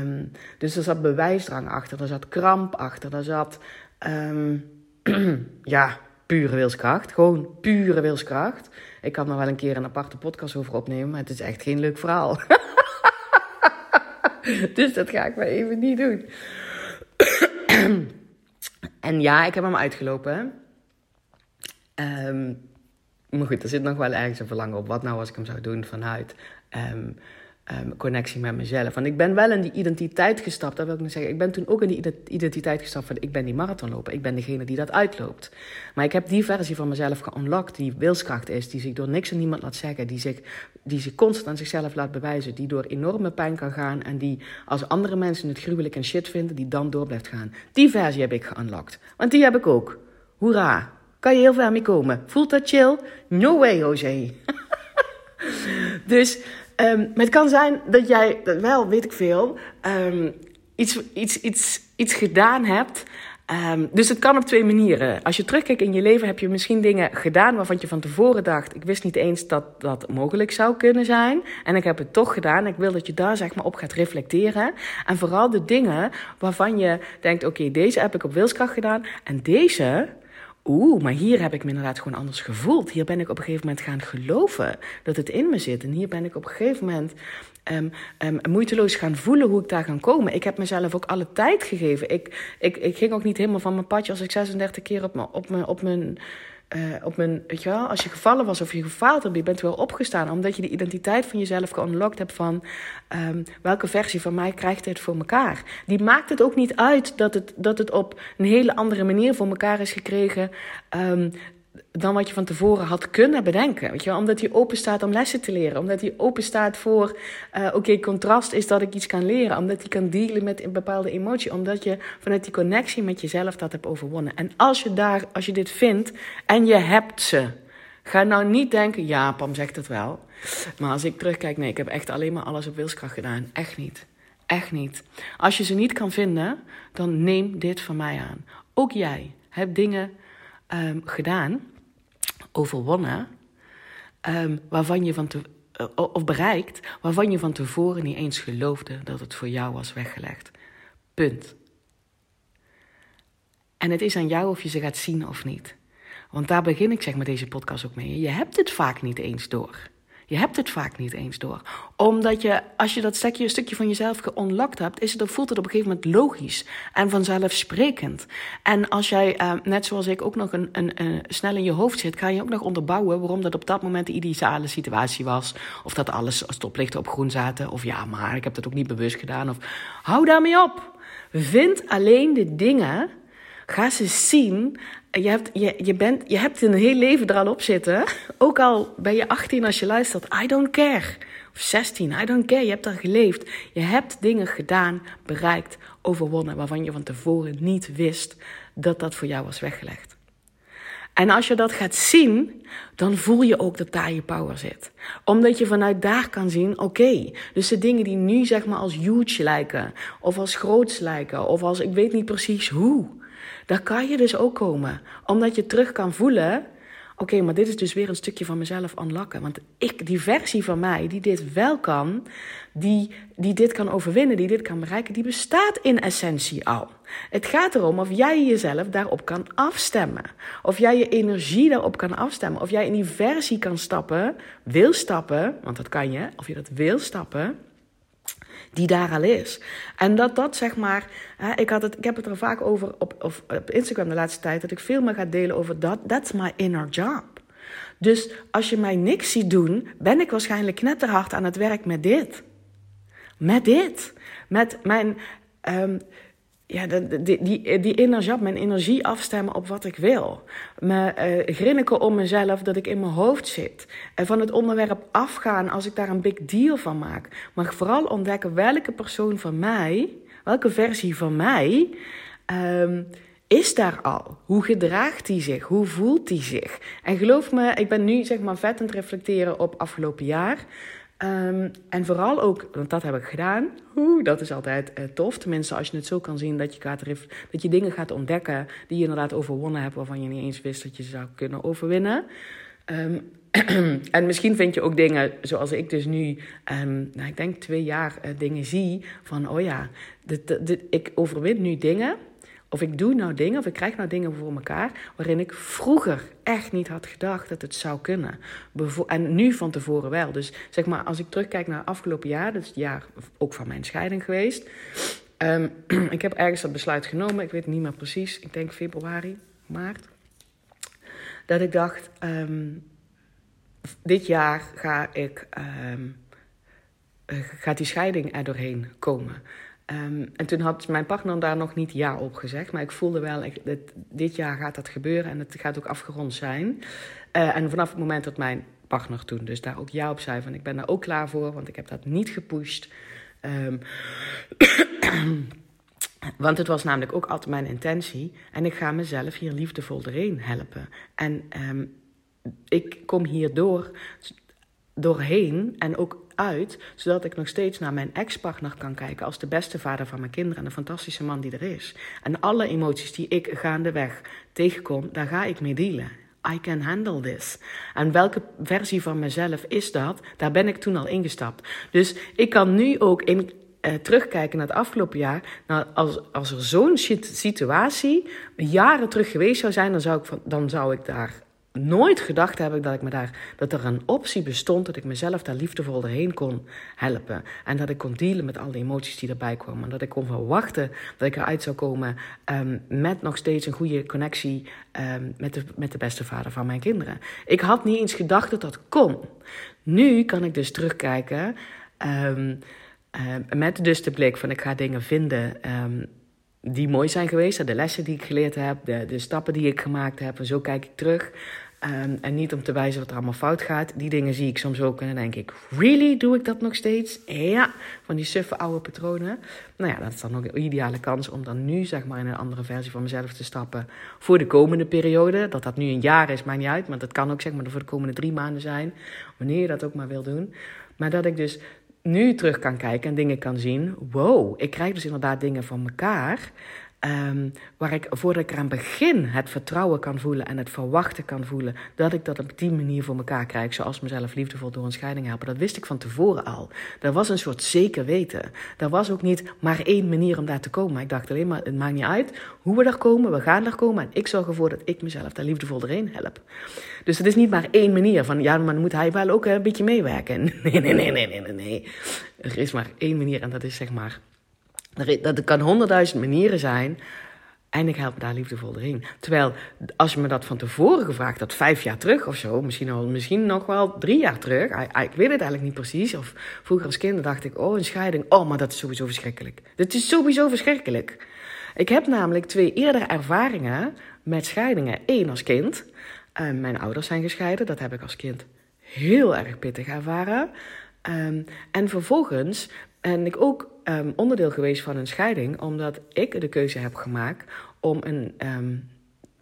Um, dus er zat bewijsdrang achter, er zat kramp achter, er zat, um, ja, pure wilskracht. Gewoon pure wilskracht. Ik kan er wel een keer een aparte podcast over opnemen, maar het is echt geen leuk verhaal. dus dat ga ik maar even niet doen. en ja, ik heb hem uitgelopen. Um, maar goed, er zit nog wel ergens een verlangen op. Wat nou als ik hem zou doen vanuit um, um, connectie met mezelf. Want ik ben wel in die identiteit gestapt. Dat wil ik niet zeggen. Ik ben toen ook in die identiteit gestapt van ik ben die marathonloper. Ik ben degene die dat uitloopt. Maar ik heb die versie van mezelf geunlocked die wilskracht is. Die zich door niks en niemand laat zeggen. Die zich, die zich constant aan zichzelf laat bewijzen. Die door enorme pijn kan gaan. En die als andere mensen het gruwelijk en shit vinden. Die dan door blijft gaan. Die versie heb ik geunlocked. Want die heb ik ook. Hoera. Kan je heel ver mee komen. Voelt dat chill? No way, Jose. dus Um, maar het kan zijn dat jij, wel weet ik veel, um, iets, iets, iets, iets gedaan hebt. Um, dus het kan op twee manieren. Als je terugkijkt in je leven, heb je misschien dingen gedaan waarvan je van tevoren dacht: ik wist niet eens dat dat mogelijk zou kunnen zijn. En ik heb het toch gedaan. Ik wil dat je daar zeg maar op gaat reflecteren. En vooral de dingen waarvan je denkt: oké, deze heb ik op wilskracht gedaan. En deze Oeh, maar hier heb ik me inderdaad gewoon anders gevoeld. Hier ben ik op een gegeven moment gaan geloven dat het in me zit. En hier ben ik op een gegeven moment um, um, moeiteloos gaan voelen hoe ik daar kan komen. Ik heb mezelf ook alle tijd gegeven. Ik, ik, ik ging ook niet helemaal van mijn padje als ik 36 keer op, op, mijn, op mijn uh, op mijn, weet je wel, als je gevallen was of je gefaald hebt, je bent wel opgestaan. Omdat je de identiteit van jezelf geunlocked hebt van um, welke versie van mij krijgt dit voor elkaar. Die maakt het ook niet uit dat het, dat het op een hele andere manier voor elkaar is gekregen. Um, dan wat je van tevoren had kunnen bedenken. Weet je wel? Omdat hij open staat om lessen te leren. Omdat hij open staat voor, uh, oké, contrast is dat ik iets kan leren. Omdat hij kan dealen met een bepaalde emotie. Omdat je vanuit die connectie met jezelf dat hebt overwonnen. En als je, daar, als je dit vindt en je hebt ze, ga nou niet denken, ja, Pam zegt het wel. Maar als ik terugkijk, nee, ik heb echt alleen maar alles op wilskracht gedaan. Echt niet. Echt niet. Als je ze niet kan vinden, dan neem dit van mij aan. Ook jij hebt dingen um, gedaan overwonnen, um, waarvan je van te, uh, of bereikt, waarvan je van tevoren niet eens geloofde dat het voor jou was weggelegd. Punt. En het is aan jou of je ze gaat zien of niet. Want daar begin ik zeg met deze podcast ook mee. Je hebt het vaak niet eens door. Je hebt het vaak niet eens door. Omdat je, als je dat stukje, stukje van jezelf geonlocked hebt, is het, voelt het op een gegeven moment logisch en vanzelfsprekend. En als jij, uh, net zoals ik, ook nog een, een, een, snel in je hoofd zit, ga je ook nog onderbouwen waarom dat op dat moment de ideale situatie was. Of dat alles stoplichten op groen zaten. Of ja, maar ik heb dat ook niet bewust gedaan. Of hou daarmee op. Vind alleen de dingen Ga ze zien. Je hebt, je, je, bent, je hebt een heel leven er al op zitten. Ook al ben je 18 als je luistert. I don't care. Of 16, I don't care. Je hebt er geleefd. Je hebt dingen gedaan, bereikt, overwonnen. Waarvan je van tevoren niet wist dat dat voor jou was weggelegd. En als je dat gaat zien, dan voel je ook dat daar je power zit. Omdat je vanuit daar kan zien, oké, dus de dingen die nu zeg maar als huge lijken, of als groots lijken, of als ik weet niet precies hoe, daar kan je dus ook komen. Omdat je terug kan voelen. Oké, maar dit is dus weer een stukje van mezelf unlocken. Want ik, die versie van mij, die dit wel kan, die, die dit kan overwinnen, die dit kan bereiken, die bestaat in essentie al. Het gaat erom of jij jezelf daarop kan afstemmen. Of jij je energie daarop kan afstemmen. Of jij in die versie kan stappen, wil stappen, want dat kan je, of je dat wil stappen die daar al is. En dat dat zeg maar, hè, ik, had het, ik heb het er vaak over op, op Instagram de laatste tijd, dat ik veel meer ga delen over dat. That's my inner job. Dus als je mij niks ziet doen, ben ik waarschijnlijk knetterhard aan het werk met dit. Met dit. Met mijn um, ja, die, die, energie, mijn energie afstemmen op wat ik wil. Me uh, grinniken om mezelf dat ik in mijn hoofd zit. En van het onderwerp afgaan als ik daar een big deal van maak. Maar vooral ontdekken welke persoon van mij, welke versie van mij, um, is daar al? Hoe gedraagt hij zich? Hoe voelt hij zich? En geloof me, ik ben nu zeg maar vet aan het reflecteren op afgelopen jaar. Um, en vooral ook, want dat heb ik gedaan. Oeh, dat is altijd uh, tof. Tenminste, als je het zo kan zien dat je, gaat, dat je dingen gaat ontdekken die je inderdaad overwonnen hebt, waarvan je niet eens wist dat je ze zou kunnen overwinnen. Um, en misschien vind je ook dingen zoals ik dus nu, um, nou, ik denk twee jaar uh, dingen zie. Van, oh ja, ik overwin nu dingen of ik doe nou dingen, of ik krijg nou dingen voor elkaar, waarin ik vroeger echt niet had gedacht dat het zou kunnen. en nu van tevoren wel. Dus zeg maar, als ik terugkijk naar het afgelopen jaar, dat is het jaar ook van mijn scheiding geweest. Um, ik heb ergens dat besluit genomen, ik weet niet meer precies, ik denk februari, maart. Dat ik dacht, um, dit jaar ga ik um, gaat die scheiding er doorheen komen. Ehm, en toen had mijn partner daar nog niet ja op gezegd. Maar ik voelde wel, ik, dit, jaar gaat dat gebeuren en het gaat ook afgerond zijn. Uh, en vanaf het moment dat mijn partner toen dus daar ook ja op zei... van ik ben daar ook klaar voor, want ik heb dat niet gepusht... Um, want het was namelijk ook altijd mijn intentie. En ik ga mezelf hier liefdevol doorheen helpen. En um, ik kom hierdoor doorheen en ook uit, zodat ik nog steeds naar mijn ex-partner kan kijken als de beste vader van mijn kinderen en de fantastische man die er is. En alle emoties die ik gaandeweg tegenkom, daar ga ik mee dealen. I can handle this. En welke versie van mezelf is dat? Daar ben ik toen al ingestapt. Dus ik kan nu ook in, uh, terugkijken naar het afgelopen jaar. Nou, als, als er zo'n situatie jaren terug geweest zou zijn, dan zou ik, dan zou ik daar nooit gedacht hebben dat, ik me daar, dat er een optie bestond dat ik mezelf daar liefdevol doorheen kon helpen. En dat ik kon dealen met al die emoties die erbij kwamen. En dat ik kon verwachten dat ik eruit zou komen um, met nog steeds een goede connectie um, met, de, met de beste vader van mijn kinderen. Ik had niet eens gedacht dat dat kon. Nu kan ik dus terugkijken um, uh, met dus de blik van ik ga dingen vinden die mooi zijn geweest. De lessen die ik geleerd heb, de, de stappen die ik gemaakt heb. En zo kijk ik terug. Um, en niet om te wijzen wat er allemaal fout gaat. Die dingen zie ik soms ook en dan denk ik... Really? Doe ik dat nog steeds? Ja, van die suffe oude patronen. Nou ja, dat is dan ook een ideale kans om dan nu zeg maar in een andere versie van mezelf te stappen... voor de komende periode. Dat dat nu een jaar is, maakt niet uit. Maar dat kan ook zeg maar voor de komende drie maanden zijn. Wanneer je dat ook maar wil doen. Maar dat ik dus nu terug kan kijken en dingen kan zien. Wow, ik krijg dus inderdaad dingen van elkaar. Um, waar ik voordat ik eraan begin het vertrouwen kan voelen en het verwachten kan voelen dat ik dat op die manier voor elkaar krijg, zoals mezelf liefdevol door een scheiding helpen. Dat wist ik van tevoren al. Dat was een soort zeker weten. Er was ook niet maar één manier om daar te komen. Ik dacht alleen maar, het maakt niet uit hoe we daar komen, we gaan er komen en ik zorg ervoor dat ik mezelf daar liefdevol doorheen help. Dus het is niet maar één manier van, ja, maar dan moet hij wel ook een beetje meewerken. Nee, nee, nee, nee, nee, nee. Er is maar één manier en dat is zeg maar dat kan honderdduizend manieren zijn. En ik help daar liefdevol doorheen. Terwijl, als je me dat van tevoren gevraagd had, vijf jaar terug of zo, misschien, al, misschien nog wel drie jaar terug, ik weet het eigenlijk niet precies. Of vroeger als kind dacht ik, oh, een scheiding, oh, maar dat is sowieso verschrikkelijk. Dat is sowieso verschrikkelijk. Ik heb namelijk twee eerdere ervaringen met scheidingen. Eén als kind. Uh, mijn ouders zijn gescheiden, dat heb ik als kind heel erg pittig ervaren. Um, en vervolgens ben ik ook um, onderdeel geweest van een scheiding, omdat ik de keuze heb gemaakt om een. Um,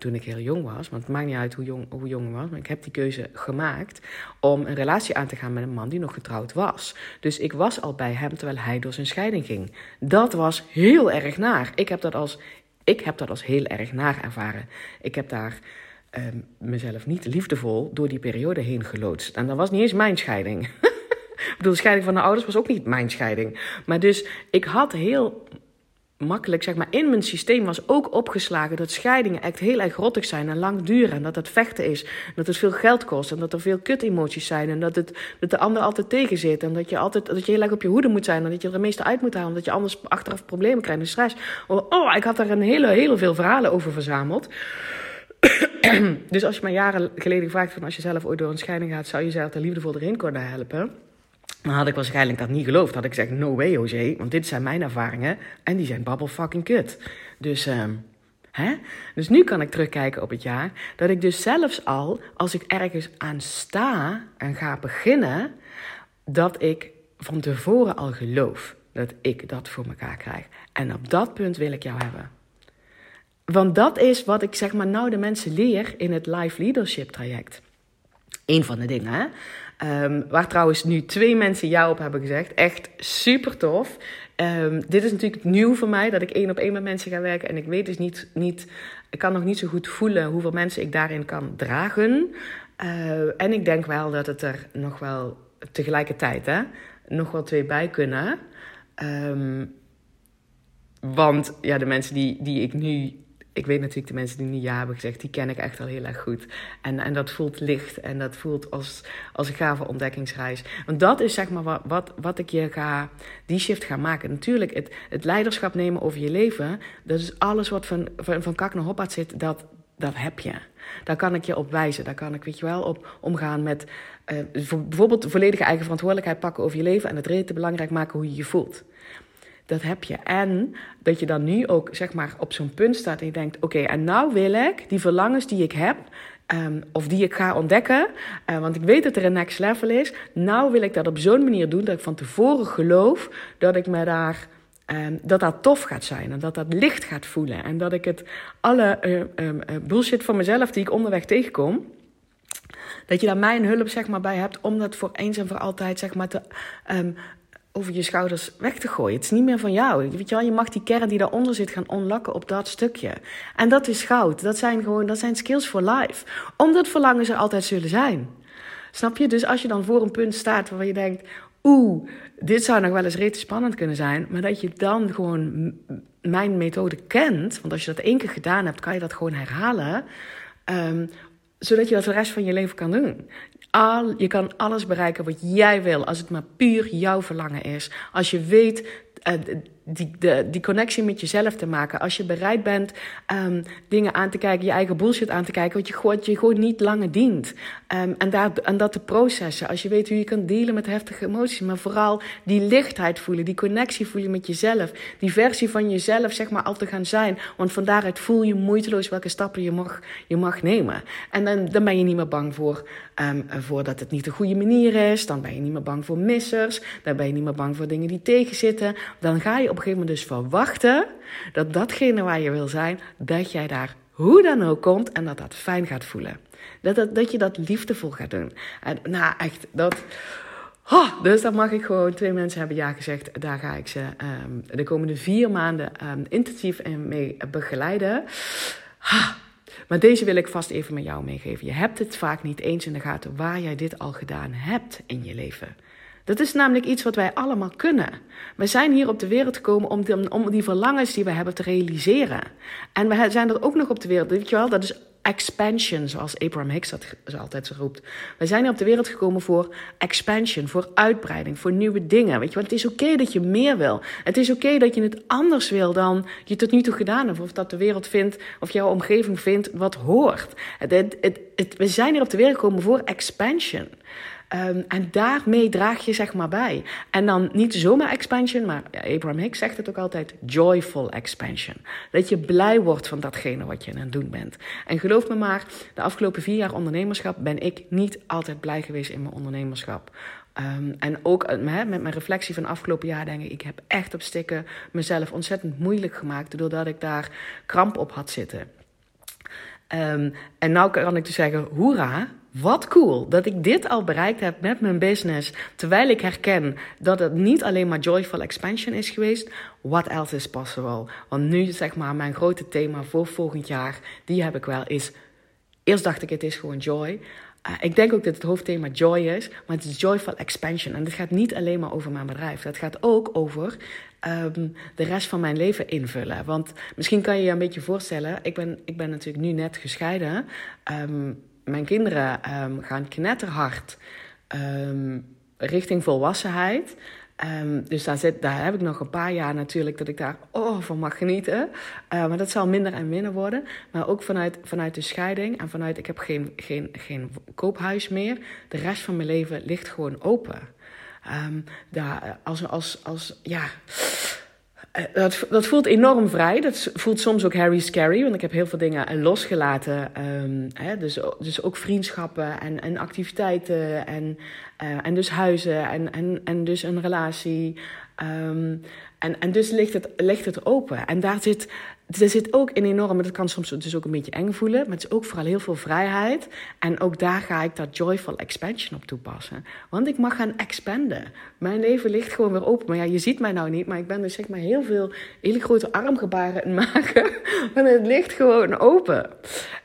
toen ik heel jong was, want het maakt niet uit hoe jong, hoe jong ik was, maar ik heb die keuze gemaakt om een relatie aan te gaan met een man die nog getrouwd was. Dus ik was al bij hem terwijl hij door zijn scheiding ging. Dat was heel erg naar. Ik heb dat als, ik heb dat als heel erg naar ervaren. Ik heb daar um, mezelf niet liefdevol door die periode heen geloodst. En dat was niet eens mijn scheiding. Ik bedoel, scheiding van de ouders was ook niet mijn scheiding. Maar dus ik had heel makkelijk, zeg maar, in mijn systeem was ook opgeslagen dat scheidingen echt heel erg rottig zijn en lang duren. En dat het vechten is, dat het veel geld kost en dat er veel kut-emoties zijn. En dat, het, dat de ander altijd tegen zit en dat je, altijd, dat je heel erg op je hoede moet zijn en dat je er het meeste uit moet halen. Dat je anders achteraf problemen krijgt en stress. Oh, oh, ik had daar een hele, hele veel verhalen over verzameld. dus als je me jaren geleden gevraagd van als je zelf ooit door een scheiding gaat, zou je zelf er liefdevol erin kunnen helpen? Dan had ik waarschijnlijk dat niet geloofd. Had ik gezegd, no way José, want dit zijn mijn ervaringen en die zijn babbel fucking kut. Dus, uh, hè? dus nu kan ik terugkijken op het jaar dat ik dus zelfs al, als ik ergens aan sta en ga beginnen, dat ik van tevoren al geloof dat ik dat voor mekaar krijg. En op dat punt wil ik jou hebben. Want dat is wat ik zeg maar nou de mensen leer in het life leadership traject. Eén van de dingen. Hè? Um, waar trouwens nu twee mensen ja op hebben gezegd. Echt super tof. Um, dit is natuurlijk nieuw voor mij, dat ik één op één met mensen ga werken. En ik weet dus niet, niet ik kan nog niet zo goed voelen hoeveel mensen ik daarin kan dragen. Uh, en ik denk wel dat het er nog wel tegelijkertijd hè, nog wel twee bij kunnen. Um, want ja, de mensen die, die ik nu ik weet natuurlijk de mensen die niet ja hebben gezegd, die ken ik echt al heel erg goed. En, en dat voelt licht en dat voelt als, als een gave ontdekkingsreis. Want dat is zeg maar wat, wat, wat ik je ga, die shift ga maken. Natuurlijk, het, het leiderschap nemen over je leven, dat is alles wat van, van, van kak naar hoppaard zit, dat, dat heb je. Daar kan ik je op wijzen. Daar kan ik, weet je wel, op omgaan met uh, bijvoorbeeld volledige eigen verantwoordelijkheid pakken over je leven en het reden belangrijk maken hoe je je voelt. Dat heb je. En dat je dan nu ook zeg maar op zo'n punt staat en je denkt: oké, en nou wil ik die verlangens die ik heb, um, of die ik ga ontdekken, uh, want ik weet dat er een next level is. Nou wil ik dat op zo'n manier doen dat ik van tevoren geloof dat ik me daar. Um, dat dat tof gaat zijn en dat dat licht gaat voelen. En dat ik het alle uh, um, bullshit van mezelf die ik onderweg tegenkom, dat je daar mijn hulp zeg maar, bij hebt om dat voor eens en voor altijd zeg maar, te, over je schouders weg te gooien. Het is niet meer van jou. Weet je, wel, je mag die kern die daaronder zit gaan onlakken op dat stukje. En dat is goud. Dat zijn gewoon dat zijn skills for life. Omdat verlangens er altijd zullen zijn. Snap je? Dus als je dan voor een punt staat waarvan je denkt: oeh, dit zou nog wel eens rete spannend kunnen zijn. Maar dat je dan gewoon mijn methode kent. Want als je dat één keer gedaan hebt, kan je dat gewoon herhalen. Um, zodat je dat de rest van je leven kan doen. Al, je kan alles bereiken wat jij wil, als het maar puur jouw verlangen is. Als je weet uh, die, de, die connectie met jezelf te maken. Als je bereid bent um, dingen aan te kijken, je eigen bullshit aan te kijken, je, wat je gewoon niet langer dient. Um, en, en dat te processen. Als je weet hoe je kan dealen met heftige emoties, maar vooral die lichtheid voelen, die connectie voelen met jezelf. Die versie van jezelf, zeg maar, al te gaan zijn. Want van daaruit voel je moeiteloos welke stappen je mag, je mag nemen. En dan, dan ben je niet meer bang voor, um, voor dat het niet de goede manier is. Dan ben je niet meer bang voor missers. Dan ben je niet meer bang voor dingen die tegenzitten. Dan ga je op een gegeven moment dus verwachten dat datgene waar je wil zijn, dat jij daar hoe dan ook komt en dat dat fijn gaat voelen. Dat, dat, dat je dat liefdevol gaat doen. En nou, echt, dat. Oh, dus dan mag ik gewoon, twee mensen hebben ja gezegd, daar ga ik ze um, de komende vier maanden um, intensief mee begeleiden. Maar deze wil ik vast even met jou meegeven. Je hebt het vaak niet eens in de gaten waar jij dit al gedaan hebt in je leven. Dat is namelijk iets wat wij allemaal kunnen. We zijn hier op de wereld gekomen om die, om die verlangens die we hebben te realiseren. En we zijn er ook nog op de wereld, weet je wel, dat is expansion, zoals Abraham Hicks dat altijd roept. We zijn hier op de wereld gekomen voor expansion, voor uitbreiding, voor nieuwe dingen. Weet je, want het is oké dat je meer wil. Het is oké dat je het anders wil dan je tot nu toe gedaan hebt. Of dat de wereld vindt, of jouw omgeving vindt wat hoort. Het, het, we zijn hier op de wereld gekomen voor expansion. Um, en daarmee draag je zeg maar bij. En dan niet zomaar expansion, maar Abraham Hicks zegt het ook altijd: joyful expansion. Dat je blij wordt van datgene wat je aan het doen bent. En geloof me maar, de afgelopen vier jaar ondernemerschap ben ik niet altijd blij geweest in mijn ondernemerschap. Um, en ook met, met mijn reflectie van afgelopen jaar denk ik, ik heb echt op stikken mezelf ontzettend moeilijk gemaakt, doordat ik daar kramp op had zitten. Um, en nou kan ik dus zeggen, hoera, wat cool dat ik dit al bereikt heb met mijn business. Terwijl ik herken dat het niet alleen maar joyful expansion is geweest. What else is possible? Want nu zeg maar mijn grote thema voor volgend jaar, die heb ik wel, is... Eerst dacht ik het is gewoon joy. Uh, ik denk ook dat het hoofdthema joy is, maar het is joyful expansion. En het gaat niet alleen maar over mijn bedrijf. Het gaat ook over um, de rest van mijn leven invullen. Want misschien kan je je een beetje voorstellen, ik ben, ik ben natuurlijk nu net gescheiden. Um, mijn kinderen um, gaan knetterhard um, richting volwassenheid. Um, dus daar, zit, daar heb ik nog een paar jaar natuurlijk dat ik daar oh, van mag genieten. Uh, maar dat zal minder en minder worden. Maar ook vanuit, vanuit de scheiding en vanuit ik heb geen, geen, geen koophuis meer. De rest van mijn leven ligt gewoon open. Daar, als, als, als, ja, eh, dat, dat, voelt enorm vrij. Dat voelt soms ook Harry scary, want ik heb heel veel dingen losgelaten. Um, hè, dus, dus ook vriendschappen en, en activiteiten en, uh, en dus huizen en, en, en dus een relatie. Um, en, en dus ligt het, ligt het open. En daar zit, er zit ook een enorme, dat kan soms dus ook een beetje eng voelen, maar het is ook vooral heel veel vrijheid. En ook daar ga ik dat joyful expansion op toepassen. Want ik mag gaan expanden. Mijn leven ligt gewoon weer open. Maar ja, je ziet mij nou niet, maar ik ben dus zeg maar heel veel hele grote armgebaren aan het maken. Want het ligt gewoon open.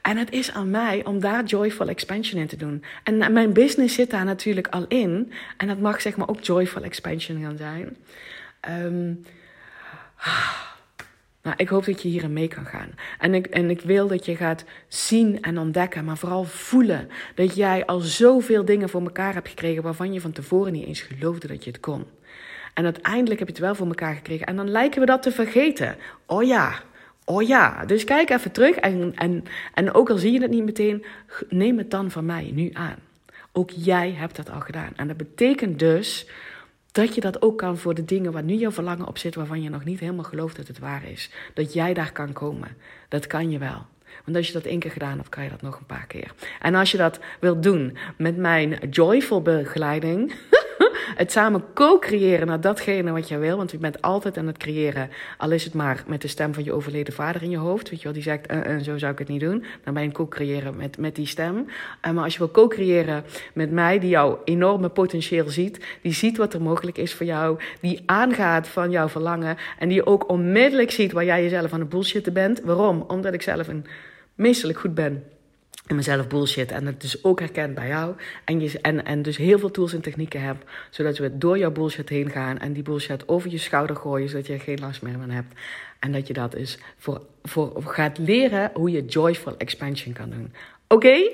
En het is aan mij om daar joyful expansion in te doen. En mijn business zit daar natuurlijk al in. En dat mag zeg maar ook joyful expansion gaan zijn. Nou, ik hoop dat je hierin mee kan gaan. En ik, en ik wil dat je gaat zien en ontdekken, maar vooral voelen dat jij al zoveel dingen voor elkaar hebt gekregen waarvan je van tevoren niet eens geloofde dat je het kon. En uiteindelijk heb je het wel voor elkaar gekregen. En dan lijken we dat te vergeten. Oh ja, Oh ja, dus kijk even terug en, en, en ook al zie je het niet meteen, neem het dan van mij nu aan. Ook jij hebt dat al gedaan. En dat betekent dus dat je dat ook kan voor de dingen waar nu jouw verlangen op zit, waarvan je nog niet helemaal gelooft dat het waar is. Dat jij daar kan komen. Dat kan je wel. Want als je dat één keer gedaan hebt, kan je dat nog een paar keer. En als je dat wilt doen met mijn joyful begeleiding. het samen co-creëren naar datgene wat je wil. Want je bent altijd aan het creëren. Al is het maar met de stem van je overleden vader in je hoofd. Weet je wel, die zegt, en uh, uh, zo zou ik het niet doen. Dan ben je co-creëren met, met die stem. Uh, maar als je wil co-creëren met mij, die jouw enorme potentieel ziet. Die ziet wat er mogelijk is voor jou. Die aangaat van jouw verlangen. En die ook onmiddellijk ziet waar jij jezelf aan het bullshitten bent. Waarom? Omdat ik zelf een meesterlijk goed ben en mezelf bullshit. En het dus ook herkent bij jou. En, je, en, en dus heel veel tools en technieken heb. Zodat we door jouw bullshit heen gaan. En die bullshit over je schouder gooien. Zodat je geen last meer van hebt. En dat je dat dus voor, voor gaat leren hoe je joyful expansion kan doen. Oké?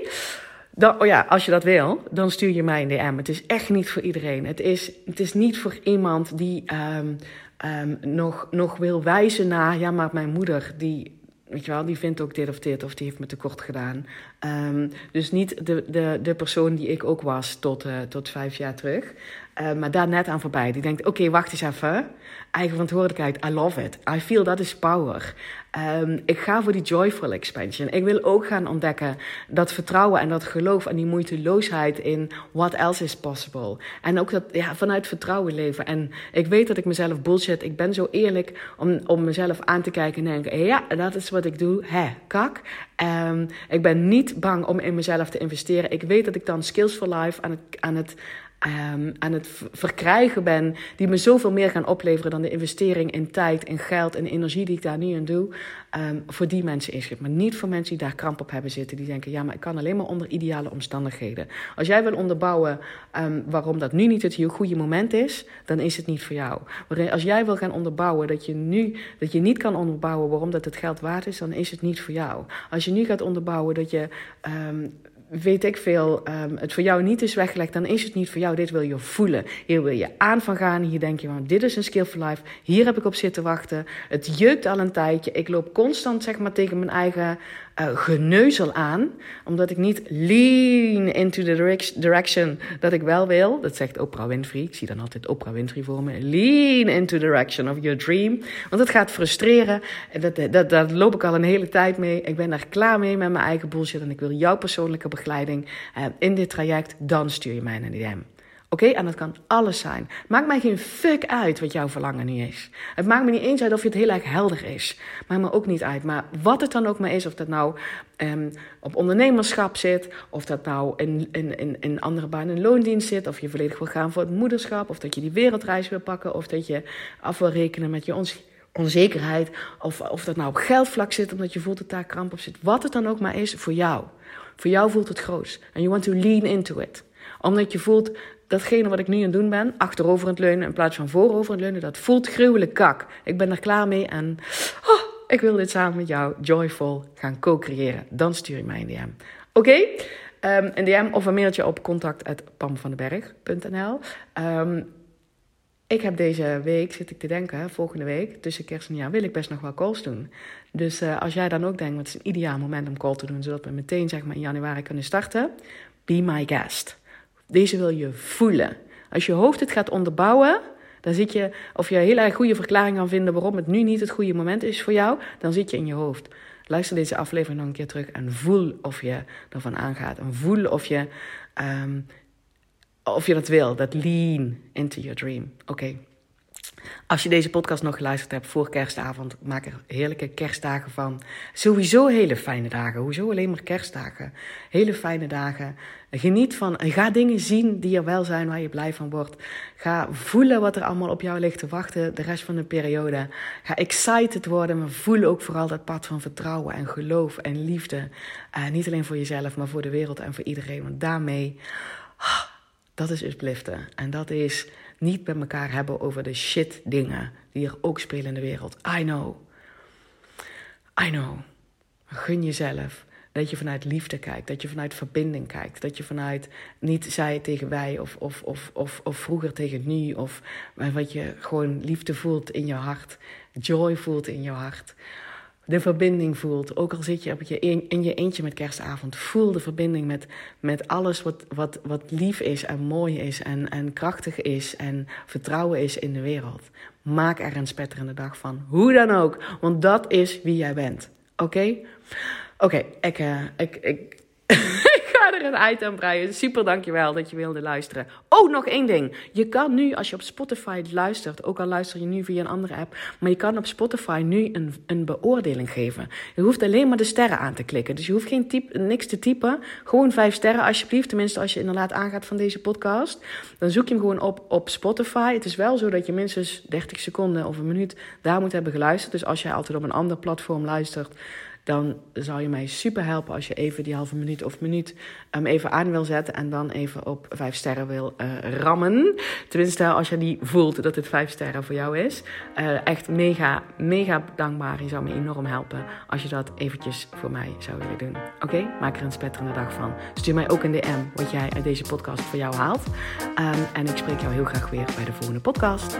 Dan, oh ja, als je dat wil, dan stuur je mij een DM. Het is echt niet voor iedereen. Het is, het is niet voor iemand die um, um, nog, nog wil wijzen naar... Ja, maar mijn moeder, die weet wel, die vindt ook dit of dit, of die heeft me tekort gedaan. Um, dus niet de, de, de persoon die ik ook was tot, uh, tot vijf jaar terug. Uh, maar daar net aan voorbij. Die denkt, oké, wacht eens even. Eigen verantwoordelijkheid, I love it. I feel that is power. Um, ik ga voor die joyful expansion. Ik wil ook gaan ontdekken dat vertrouwen en dat geloof en die moeiteloosheid in what else is possible. En ook dat ja, vanuit vertrouwen leven. En ik weet dat ik mezelf bullshit. Ik ben zo eerlijk om, om mezelf aan te kijken en denken: ja, dat is wat ik doe. Hè, kak. Um, ik ben niet bang om in mezelf te investeren. Ik weet dat ik dan skills for life aan het, aan het, um, aan het verkrijgen ben, die me zoveel meer gaan opleveren dan de investering in tijd, in geld en energie die ik daar nu in doe, um, voor die mensen het. Maar niet voor mensen die daar kramp op hebben zitten, die denken, ja, maar ik kan alleen maar onder ideale omstandigheden. Als jij wil onderbouwen um, waarom dat nu niet het goede moment is, dan is het niet voor jou. Als jij wil gaan onderbouwen dat je nu, dat je niet kan onderbouwen waarom dat het geld waard is, dan is het niet voor jou. Als je nu gaat onderbouwen dat je weet ik veel, um, het voor jou niet is weggelegd, dan is het niet voor jou. Dit wil je voelen. Hier wil je aan van gaan. Hier denk je van, dit is een skill for life. Hier heb ik op zitten wachten. Het jeukt al een tijdje. Ik loop constant zeg maar tegen mijn eigen uh, geneuzel aan. Omdat ik niet lean into the direction dat ik wel wil. Dat zegt Oprah Winfrey. Ik zie dan altijd Oprah Winfrey voor me. Lean into the direction of your dream. Want het gaat frustreren. Dat, dat, daar loop ik al een hele tijd mee. Ik ben daar klaar mee met mijn eigen bullshit. En ik wil jouw persoonlijke begeleiding uh, in dit traject. Dan stuur je mij een DM. Oké, en dat kan alles zijn. Maakt mij geen fuck uit wat jouw verlangen nu is. Het maakt me niet eens uit of het heel erg helder is. Maakt me ook niet uit. Maar wat het dan ook maar is, of dat nou um, op ondernemerschap zit, of dat nou in, in, in, andere baan in loondienst zit, of je volledig wil gaan voor het moederschap, of dat je die wereldreis wil pakken, of dat je af wil rekenen met je onzekerheid, of, of dat nou op geldvlak zit, omdat je voelt dat daar kramp op zit. Wat het dan ook maar is, voor jou. Voor jou voelt het groot. En you want to lean into it. Omdat je voelt, datgene wat ik nu aan het doen ben, achterover het leunen in plaats van voorover het leunen, dat voelt gruwelijk kak. Ik ben er klaar mee en oh, ik wil dit samen met jou joyful gaan co-creëren. Dan stuur je mij een DM. Oké? Um, een DM of een mailtje op contact.pamvandenberg.nl um, Ik heb deze week, zit ik te denken, volgende week, tussen kerst en jaar, wil ik best nog wel calls doen. Dus uh, als jij dan ook denkt, het is een ideaal moment om call te doen, zodat we meteen zeg maar in januari kunnen starten, be my guest. Deze wil je voelen. Als je hoofd het gaat onderbouwen, dan zit je, of je een hele erg goede verklaring kan vinden waarom het nu niet het goede moment is voor jou, dan zit je in je hoofd. Luister deze aflevering nog een keer terug en voel of je ervan aangaat. En voel of je, um, of je dat wil, dat lean into your dream. Oké. Als je deze podcast nog geluisterd hebt voor kerstavond, maak er heerlijke kerstdagen van. Sowieso hele fijne dagen. Hoezo alleen maar kerstdagen? Hele fijne dagen. Geniet van, ga dingen zien die er wel zijn waar je blij van wordt. Ga voelen wat er allemaal op jou ligt te wachten de rest van de periode. Ga excited worden, maar voel ook vooral dat pad van vertrouwen en geloof en liefde. Uh, niet alleen voor jezelf, maar voor de wereld en voor iedereen. Want daarmee, oh, dat is upliften. En dat is niet met elkaar hebben over de shit dingen die er ook spelen in de wereld. I know. I know. Gun jezelf dat je vanuit liefde kijkt, dat je vanuit verbinding kijkt, dat je vanuit niet zij tegen wij of, of, of, of, of vroeger tegen nu, of maar wat je gewoon liefde voelt in je hart, joy voelt in je hart. De verbinding voelt. Ook al zit je op je in je eentje met kerstavond. Voel de verbinding met, met alles wat, wat, wat lief is en mooi is en, en krachtig is en vertrouwen is in de wereld. Maak er een spetterende dag van. Hoe dan ook. Want dat is wie jij bent. Oké? Oké, ik, uh, ik, ik, ga er een aan breien. Super dankjewel dat je wilde luisteren. Oh, nog één ding. Je kan nu, als je op Spotify luistert, ook al luister je nu via een andere app, maar je kan op Spotify nu een, een beoordeling geven. Je hoeft alleen maar de sterren aan te klikken. Dus je hoeft geen type, niks te typen. Gewoon vijf sterren alsjeblieft. Tenminste, als je inderdaad aangaat van deze podcast. Dan zoek je hem gewoon op op Spotify. Het is wel zo dat je minstens 30 seconden of een minuut daar moet hebben geluisterd. Dus als jij altijd op een ander platform luistert, dan zou je mij super helpen als je even die halve minuut of minuut um, even aan wil zetten en dan even op vijf sterren wil uh, rammen. Tenminste, als je die voelt dat het vijf sterren voor jou is. Uh, echt mega, mega dankbaar. Je zou me enorm helpen als je dat eventjes voor mij zou willen doen. Oké, maak er een spetterende dag van. Stuur mij ook een DM wat jij uit deze podcast voor jou haalt. Um, en ik spreek jou heel graag weer bij de volgende podcast.